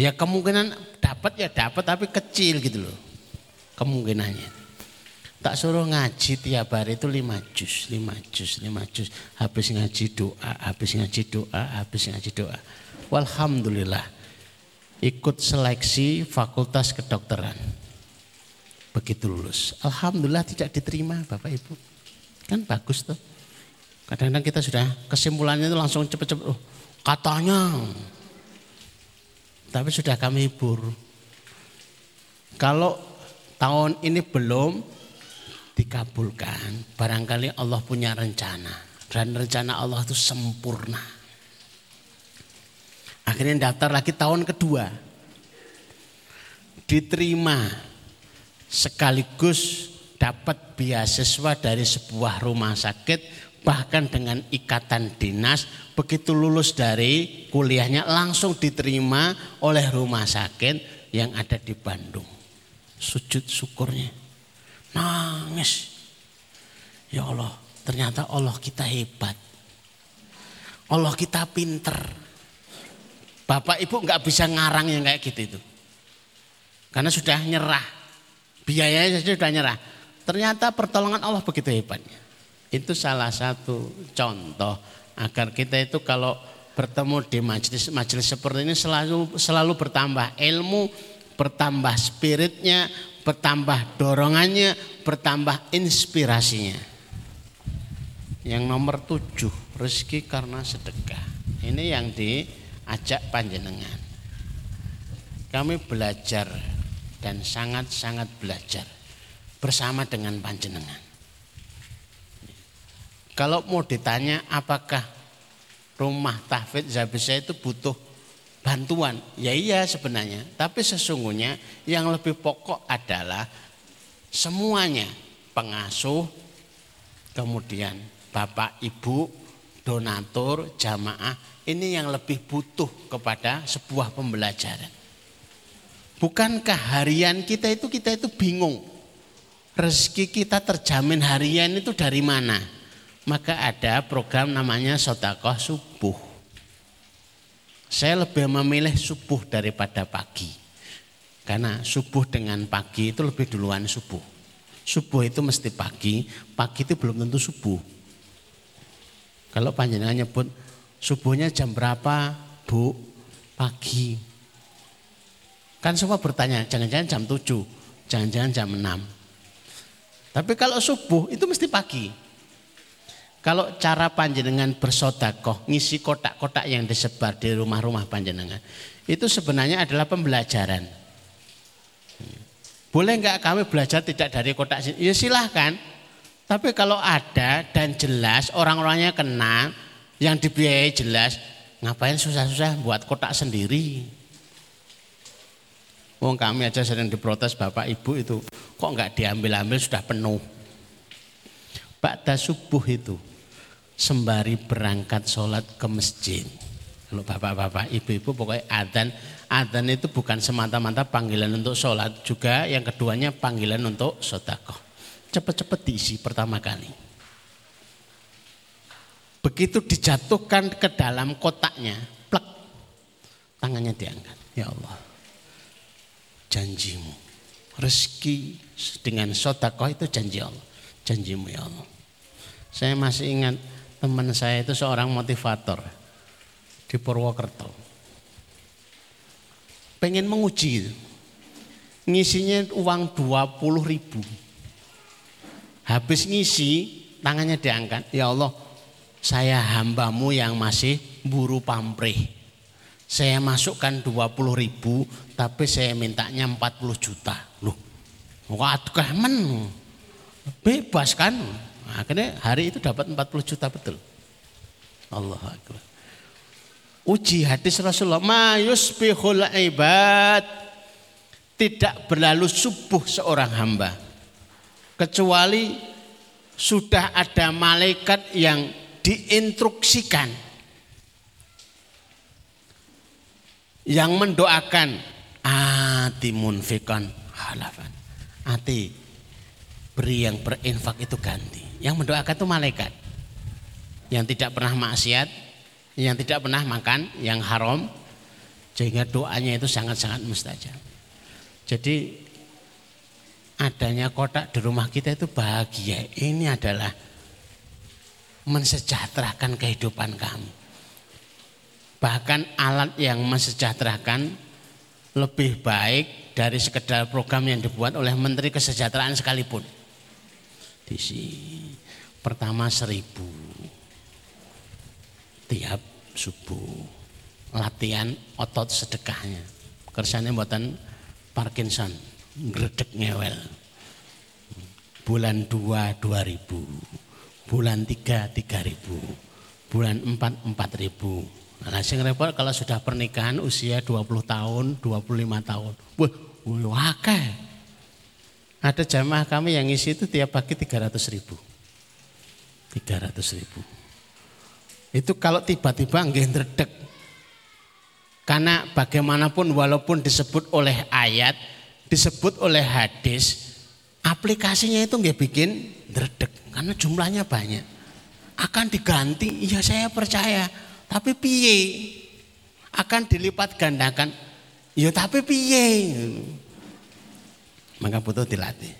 Ya kemungkinan dapat ya dapat tapi kecil gitu loh kemungkinannya. Tak suruh ngaji tiap hari itu lima juz, lima juz, lima juz. Habis ngaji doa, habis ngaji doa, habis ngaji doa. Walhamdulillah ikut seleksi fakultas kedokteran. Begitu lulus. Alhamdulillah tidak diterima Bapak Ibu. Kan bagus tuh. Kadang-kadang kita sudah kesimpulannya itu langsung cepet-cepet. Oh, katanya. Tapi sudah kami hibur. Kalau tahun ini belum dikabulkan, barangkali Allah punya rencana. Dan rencana Allah itu sempurna. Akhirnya daftar lagi tahun kedua. Diterima sekaligus dapat beasiswa dari sebuah rumah sakit bahkan dengan ikatan dinas begitu lulus dari kuliahnya langsung diterima oleh rumah sakit yang ada di Bandung. Sujud syukurnya. Nangis. Ya Allah, ternyata Allah kita hebat. Allah kita pinter. Bapak ibu nggak bisa ngarang yang kayak gitu itu. Karena sudah nyerah. Biayanya saja sudah nyerah. Ternyata pertolongan Allah begitu hebatnya. Itu salah satu contoh agar kita itu kalau bertemu di majelis-majelis seperti ini selalu selalu bertambah ilmu, bertambah spiritnya, bertambah dorongannya, bertambah inspirasinya. Yang nomor tujuh, rezeki karena sedekah. Ini yang di ajak panjenengan. Kami belajar dan sangat-sangat belajar bersama dengan panjenengan. Kalau mau ditanya apakah rumah tahfidz Zabisa itu butuh bantuan? Ya iya sebenarnya, tapi sesungguhnya yang lebih pokok adalah semuanya pengasuh, kemudian bapak ibu, donatur, jamaah ini yang lebih butuh kepada sebuah pembelajaran. Bukankah harian kita itu kita itu bingung. Rezeki kita terjamin harian itu dari mana? maka ada program namanya sodakoh subuh. Saya lebih memilih subuh daripada pagi. Karena subuh dengan pagi itu lebih duluan subuh. Subuh itu mesti pagi, pagi itu belum tentu subuh. Kalau panjenengan nyebut subuhnya jam berapa, Bu? Pagi. Kan semua bertanya, jangan-jangan jam 7, jangan-jangan jam 6. Tapi kalau subuh itu mesti pagi. Kalau cara panjenengan bersodakoh, ngisi kotak-kotak yang disebar di rumah-rumah panjenengan, itu sebenarnya adalah pembelajaran. Boleh enggak kami belajar tidak dari kotak sini? Ya silahkan. Tapi kalau ada dan jelas orang-orangnya kena, yang dibiayai jelas, ngapain susah-susah buat kotak sendiri? Wong kami aja sering diprotes bapak ibu itu, kok enggak diambil-ambil sudah penuh. Ba'da subuh itu, sembari berangkat sholat ke masjid. Kalau bapak-bapak, ibu-ibu pokoknya adzan, adzan itu bukan semata-mata panggilan untuk sholat, juga yang keduanya panggilan untuk sodakoh cepat-cepat diisi pertama kali. Begitu dijatuhkan ke dalam kotaknya, plek, tangannya diangkat. Ya Allah, janjimu, rezeki dengan sodakoh itu janji Allah. Janjimu ya Allah. Saya masih ingat teman saya itu seorang motivator di Purwokerto. Pengen menguji, ngisinya uang 20 ribu Habis ngisi, tangannya diangkat. Ya Allah, saya hambamu yang masih buru pamrih. Saya masukkan 20 ribu, tapi saya mintanya 40 juta. Loh, waduh kemen. Bebas kan? Akhirnya hari itu dapat 40 juta betul. Allah Akbar. Uji hadis Rasulullah. Ma yusbihul ibad. Tidak berlalu subuh seorang hamba kecuali sudah ada malaikat yang diinstruksikan. Yang mendoakan ati munfikan halafan. Ati beri yang berinfak itu ganti. Yang mendoakan itu malaikat. Yang tidak pernah maksiat yang tidak pernah makan yang haram. Sehingga doanya itu sangat-sangat mustajab. Jadi adanya kotak di rumah kita itu bahagia. Ini adalah mensejahterakan kehidupan kami. Bahkan alat yang mensejahterakan lebih baik dari sekedar program yang dibuat oleh Menteri Kesejahteraan sekalipun. Di sini pertama seribu tiap subuh latihan otot sedekahnya. Kersane buatan Parkinson gredek ngewel. Bulan 2 2000, bulan 3 3000, bulan 4 4000. Nah, sing repot kalau sudah pernikahan usia 20 tahun, 25 tahun. Wah, wah Ada jamaah kami yang isi itu tiap pagi 300 ribu. 300 ribu. Itu kalau tiba-tiba nggak ngedredek. Karena bagaimanapun walaupun disebut oleh ayat, disebut oleh hadis, aplikasinya itu nggak bikin dredek karena jumlahnya banyak. Akan diganti, iya saya percaya. Tapi piye? Akan dilipat gandakan. Ya tapi piye? Maka butuh dilatih.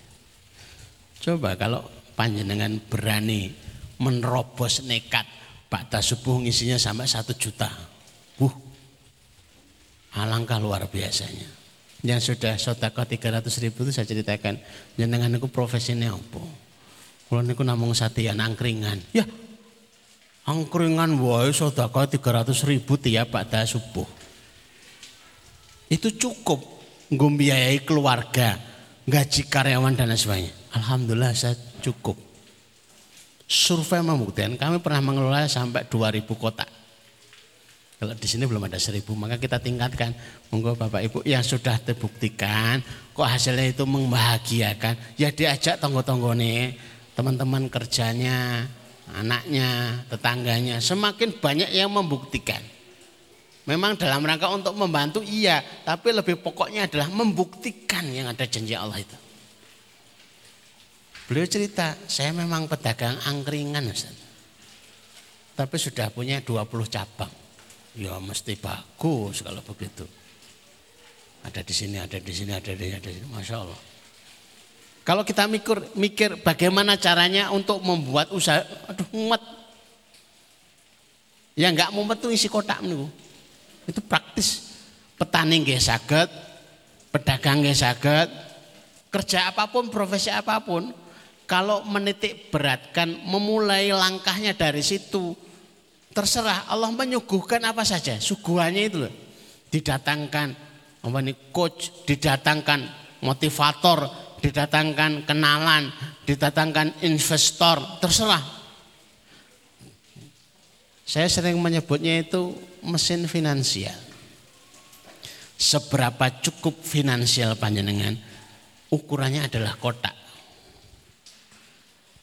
Coba kalau panjenengan berani menerobos nekat Bakta subuh ngisinya sampai satu juta. Uh, alangkah luar biasanya yang sudah sodako 300 ribu itu saya ceritakan. Jenengan itu profesinya apa? Kalau niku namung satian angkringan. Ya angkringan wae sodako 300 ribu tiap pada subuh. Itu cukup ngombiayai keluarga gaji karyawan dan sebagainya. Alhamdulillah saya cukup. Survei membuktikan kami pernah mengelola sampai 2000 kotak kalau di sini belum ada seribu, maka kita tingkatkan. Monggo Bapak Ibu yang sudah terbuktikan, kok hasilnya itu membahagiakan, ya diajak tonggo-tonggo nih, teman-teman kerjanya, anaknya, tetangganya, semakin banyak yang membuktikan. Memang dalam rangka untuk membantu iya, tapi lebih pokoknya adalah membuktikan yang ada janji Allah itu. Beliau cerita, saya memang pedagang angkringan Ustaz. tapi sudah punya 20 cabang. Ya mesti bagus kalau begitu. Ada di sini, ada di sini, ada di sini, ada di sini. Masya Allah. Kalau kita mikir, mikir bagaimana caranya untuk membuat usaha, aduh mumet. Ya enggak mumet tuh isi kotak nih. Itu praktis. Petani nggih saged, pedagang nggih saged, kerja apa pun, profesi apa pun, kalau menitik beratkan memulai langkahnya dari situ, terserah Allah menyuguhkan apa saja, suguhannya itu loh. Didatangkan apa coach, didatangkan motivator, didatangkan kenalan, didatangkan investor, terserah. Saya sering menyebutnya itu mesin finansial seberapa cukup finansial panjenengan ukurannya adalah kotak.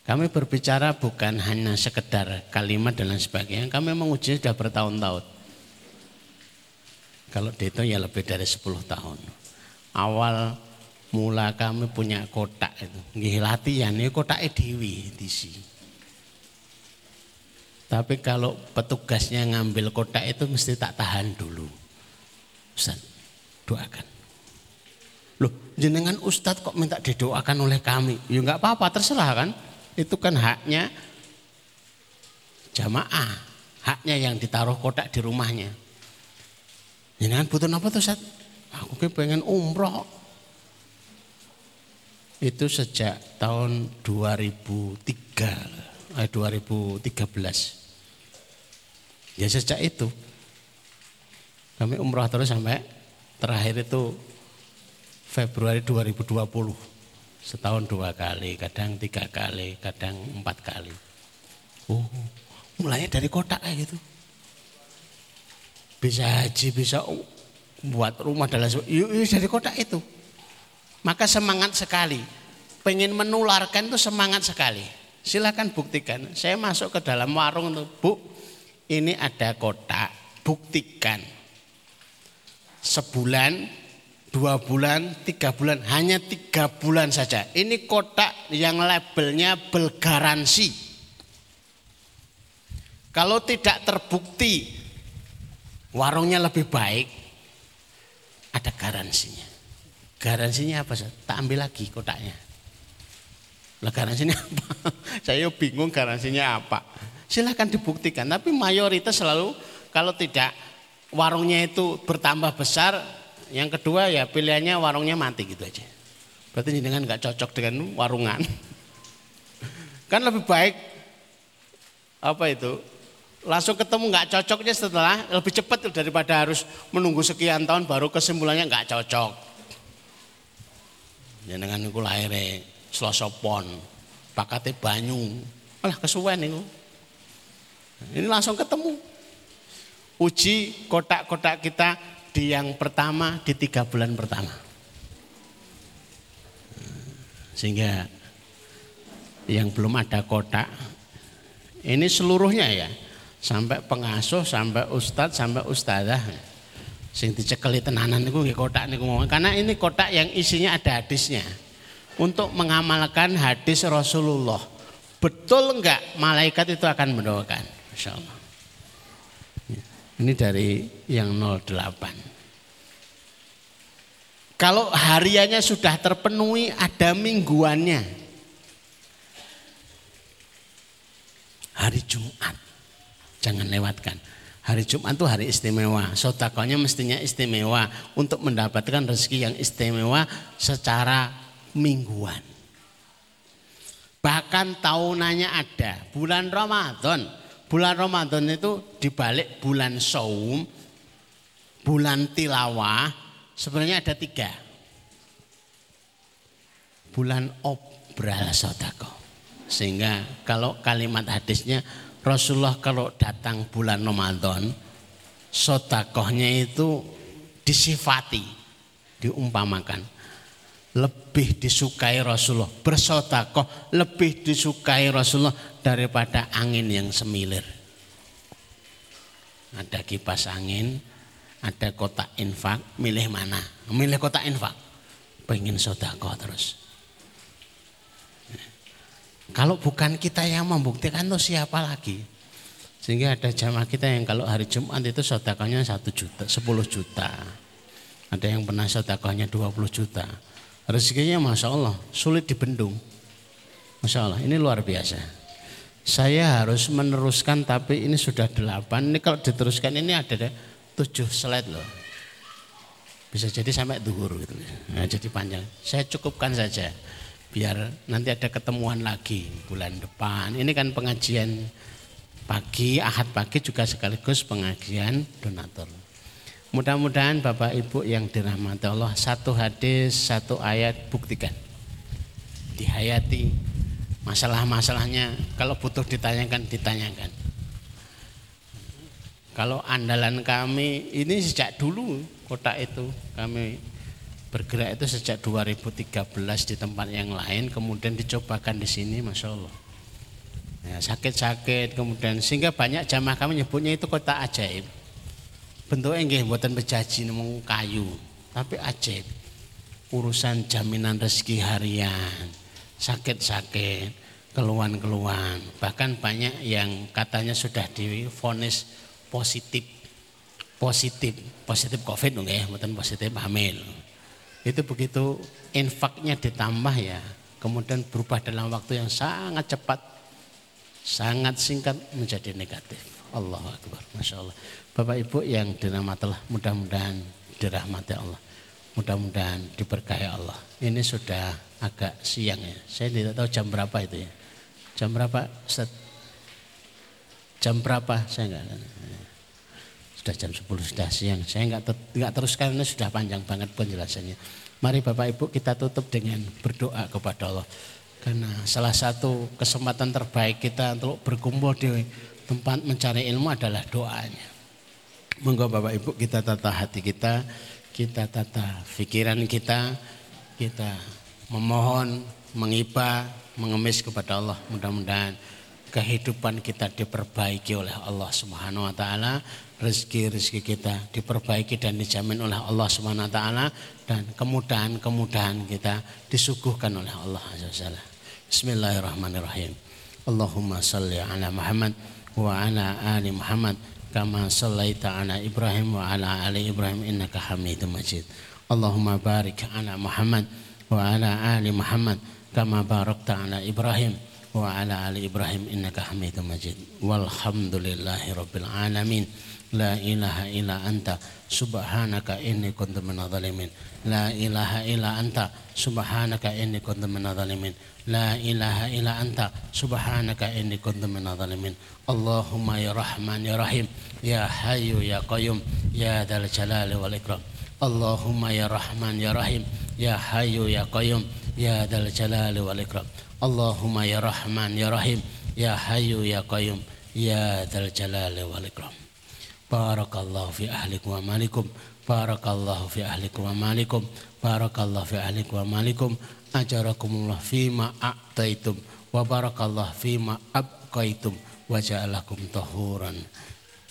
Kami berbicara bukan hanya sekedar kalimat dan lain sebagainya. Kami menguji sudah bertahun-tahun. Kalau itu ya lebih dari 10 tahun. Awal mula kami punya kotak itu. Nggih latihan ini kotak dewi sini. Tapi kalau petugasnya ngambil kotak itu mesti tak tahan dulu. Ustaz, doakan. Loh, jenengan ustadz kok minta didoakan oleh kami? Ya enggak apa-apa, terserah kan. Itu kan haknya jamaah. Haknya yang ditaruh kotak di rumahnya. Jenengan butuh apa tuh Ustaz? Aku pengen umroh. Itu sejak tahun 2003, eh, 2013. Ya sejak itu kami umroh terus sampai terakhir itu Februari 2020 setahun dua kali kadang tiga kali kadang empat kali. Oh mulainya dari kota kayak gitu. Bisa haji bisa buat rumah dan lain dari kota itu. Maka semangat sekali. Pengen menularkan itu semangat sekali. Silahkan buktikan. Saya masuk ke dalam warung tuh bu. Ini ada kotak buktikan. Sebulan, dua bulan, tiga bulan, hanya tiga bulan saja. Ini kotak yang labelnya bergaransi. Kalau tidak terbukti warungnya lebih baik, ada garansinya. Garansinya apa? Tak ambil lagi kotaknya. Lah garansinya apa? Saya bingung garansinya apa. Silahkan dibuktikan. Tapi mayoritas selalu kalau tidak warungnya itu bertambah besar, yang kedua ya pilihannya warungnya mati gitu aja. Berarti dengan nggak cocok dengan warungan. Kan lebih baik apa itu langsung ketemu nggak cocoknya setelah lebih cepat daripada harus menunggu sekian tahun baru kesimpulannya nggak cocok. Dengan itu lahir selosopon, pakate banyu, malah kesuwen itu. Ini langsung ketemu uji kotak-kotak kita di yang pertama di tiga bulan pertama. Sehingga yang belum ada kotak ini seluruhnya ya. Sampai pengasuh sampai ustadz sampai ustadzah. Sing dicekeli tenanan niku nggih kotak niku karena ini kotak yang isinya ada hadisnya. Untuk mengamalkan hadis Rasulullah. Betul enggak malaikat itu akan mendoakan? Insyaallah ini dari yang 08. Kalau hariannya sudah terpenuhi ada mingguannya. Hari Jumat. Jangan lewatkan. Hari Jumat itu hari istimewa. Sotakonya mestinya istimewa untuk mendapatkan rezeki yang istimewa secara mingguan. Bahkan tahunannya ada. Bulan Ramadan bulan Ramadan itu dibalik bulan saum, bulan tilawah, sebenarnya ada tiga. Bulan obral sodako. Sehingga kalau kalimat hadisnya Rasulullah kalau datang bulan Ramadan, sodakohnya itu disifati, diumpamakan lebih disukai Rasulullah. Bersodakoh lebih disukai Rasulullah daripada angin yang semilir. Ada kipas angin, ada kotak infak, milih mana? Milih kotak infak. Pengen sodakoh terus. Kalau bukan kita yang membuktikan tuh siapa lagi? Sehingga ada jamaah kita yang kalau hari Jumat itu sodakohnya satu juta, 10 juta. Ada yang pernah sodakohnya 20 juta. Rezekinya Masya Allah sulit dibendung. Masya Allah ini luar biasa. Saya harus meneruskan tapi ini sudah delapan. Ini kalau diteruskan ini ada tujuh slide loh. Bisa jadi sampai duhur gitu. Nah, jadi panjang. Saya cukupkan saja biar nanti ada ketemuan lagi bulan depan. Ini kan pengajian pagi, ahad pagi juga sekaligus pengajian donatur. Mudah-mudahan Bapak Ibu yang dirahmati Allah satu hadis, satu ayat buktikan. Dihayati masalah-masalahnya kalau butuh ditanyakan, ditanyakan. Kalau andalan kami ini sejak dulu kota itu kami bergerak itu sejak 2013 di tempat yang lain kemudian dicobakan di sini Masya Allah. Ya, sakit-sakit kemudian sehingga banyak jamaah kami nyebutnya itu kota ajaib. Bentuknya enggak buatan bejaji nemung kayu tapi ajaib. Urusan jaminan rezeki harian sakit-sakit keluhan-keluhan. Bahkan banyak yang katanya sudah difonis positif positif positif covid enggak ya buatan positif hamil itu begitu infaknya ditambah ya kemudian berubah dalam waktu yang sangat cepat sangat singkat menjadi negatif. Allah Akbar, Masya Allah. Bapak Ibu yang dirahmati mudah-mudahan dirahmati Allah. Mudah-mudahan diberkahi Allah. Ini sudah agak siang ya. Saya tidak tahu jam berapa itu ya. Jam berapa Ustaz? Jam berapa? Saya enggak sudah jam 10 sudah siang. Saya enggak, ter, enggak teruskan ini sudah panjang banget penjelasannya. Mari Bapak Ibu kita tutup dengan berdoa kepada Allah. Karena salah satu kesempatan terbaik kita untuk berkumpul di tempat mencari ilmu adalah doanya. Monggo Bapak Ibu kita tata hati kita, kita tata pikiran kita, kita memohon, mengibah, mengemis kepada Allah. Mudah-mudahan kehidupan kita diperbaiki oleh Allah Subhanahu wa taala, rezeki-rezeki kita diperbaiki dan dijamin oleh Allah Subhanahu wa taala dan kemudahan-kemudahan kita disuguhkan oleh Allah Azza wa Bismillahirrahmanirrahim. Allahumma salli ala Muhammad wa ala ali Muhammad kama sallaita ala Ibrahim wa ala ali Ibrahim innaka Hamidum Majid. Allahumma barik ala Muhammad wa ala ali Muhammad kama barakta ala Ibrahim wa ala ali Ibrahim innaka Hamidum Majid. Walhamdulillahi rabbil alamin. La ilaha illa anta subhanaka inni kuntu minadh dhalimin. La ilaha illa anta subhanaka inni kuntu minadh dhalimin. La ilaha illa anta subhanaka inni kuntu minadh dhalimin. Allahumma ya Rahman ya Rahim ya Hayyu ya Qayyum ya Dzal Jalali wal Ikram. Allahumma ya Rahman ya Rahim ya Hayyu ya Qayyum ya Dzal Jalali wal Ikram. Allahumma ya Rahman ya Rahim ya Hayyu ya Qayyum ya Dzal Jalali wal Ikram. Barakallahu fi ahlikum wa malikum. Barakallahu fi ahlikum wa malikum. Barakallahu fi ahlikum wa malikum. Ajarakumullah fima a'taitum wa barakallahu fima abqaitum wa ja'alakum tahuran.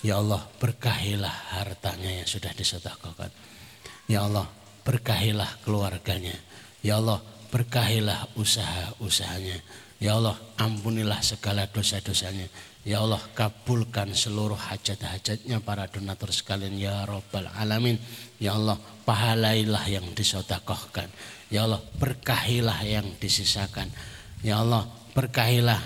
Ya Allah, berkahilah hartanya yang sudah disedekahkan. Ya Allah, berkahilah keluarganya. Ya Allah, berkahilah usaha-usahanya. Ya Allah, ampunilah segala dosa-dosanya. Ya Allah kabulkan seluruh hajat-hajatnya para donatur sekalian ya Rabbal Alamin. Ya Allah pahalailah yang disodakohkan. Ya Allah berkahilah yang disisakan. Ya Allah berkahilah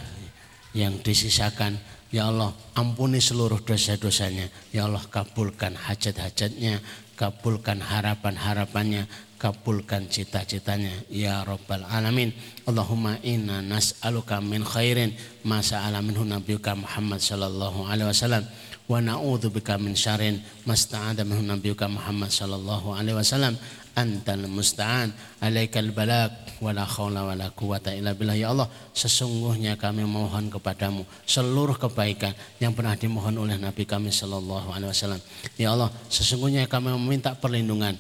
yang disisakan. Ya Allah ampuni seluruh dosa-dosanya. Ya Allah kabulkan hajat-hajatnya. Kabulkan harapan-harapannya kabulkan cita-citanya. Ya rabbal alamin. Allahumma inna nas'aluka min khairin ma sa'ala minhu nabiyuka Muhammad sallallahu alaihi wasallam. Wa na'udzu bika min syarrin masta'ada minhu nabiyuka Muhammad sallallahu alaihi wasallam. Antal musta'an. Alaikal balak wala khawla wala quwata illa billah. Ya Allah sesungguhnya kami mohon kepadamu seluruh kebaikan yang pernah dimohon oleh Nabi kami sallallahu alaihi wasallam. Ya Allah sesungguhnya kami meminta perlindungan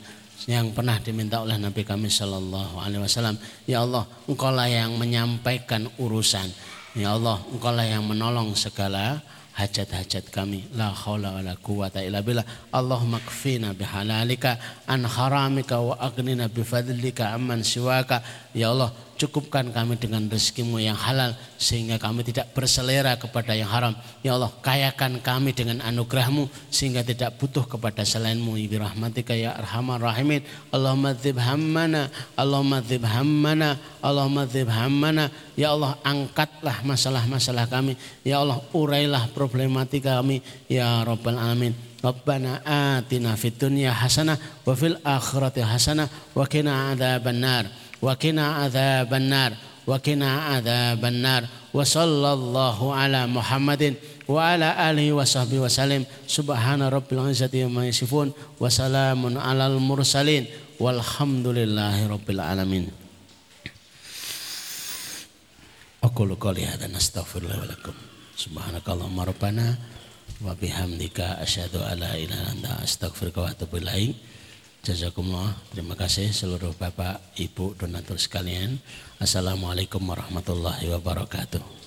yang pernah diminta oleh Nabi kami Shallallahu Alaihi Wasallam. Ya Allah, Engkaulah yang menyampaikan urusan. Ya Allah, Engkaulah yang menolong segala hajat-hajat kami. La haula wa la quwata illa billah. Allahumma kfina bihalalika an haramika wa aghnina bifadlika amman siwaka. Ya Allah, cukupkan kami dengan rezekimu yang halal sehingga kami tidak berselera kepada yang haram. Ya Allah, kayakan kami dengan anugerahmu sehingga tidak butuh kepada selainmu. Ibi rahmatika ya arhamar rahimin. Allahumma dzib hammana, Allahumma dzib hammana, Allahumma dzib hammana. Ya Allah, angkatlah masalah-masalah kami. Ya Allah, urailah problematika kami. Ya Rabbal Alamin. Rabbana atina fid dunya hasanah wa fil akhirati hasanah wa qina adzabannar wa qina النار, nar wa النار. adzaban ala Muhammadin wa ala alihi subhana rabbil izzati amma yasifun wa salamun alal mursalin. Walhamdulillahi rabbil alamin. Wa bihamdika asyhadu an ilaha wa Jazakumullah. Terima kasih seluruh Bapak, Ibu, donatur sekalian. Assalamualaikum warahmatullahi wabarakatuh.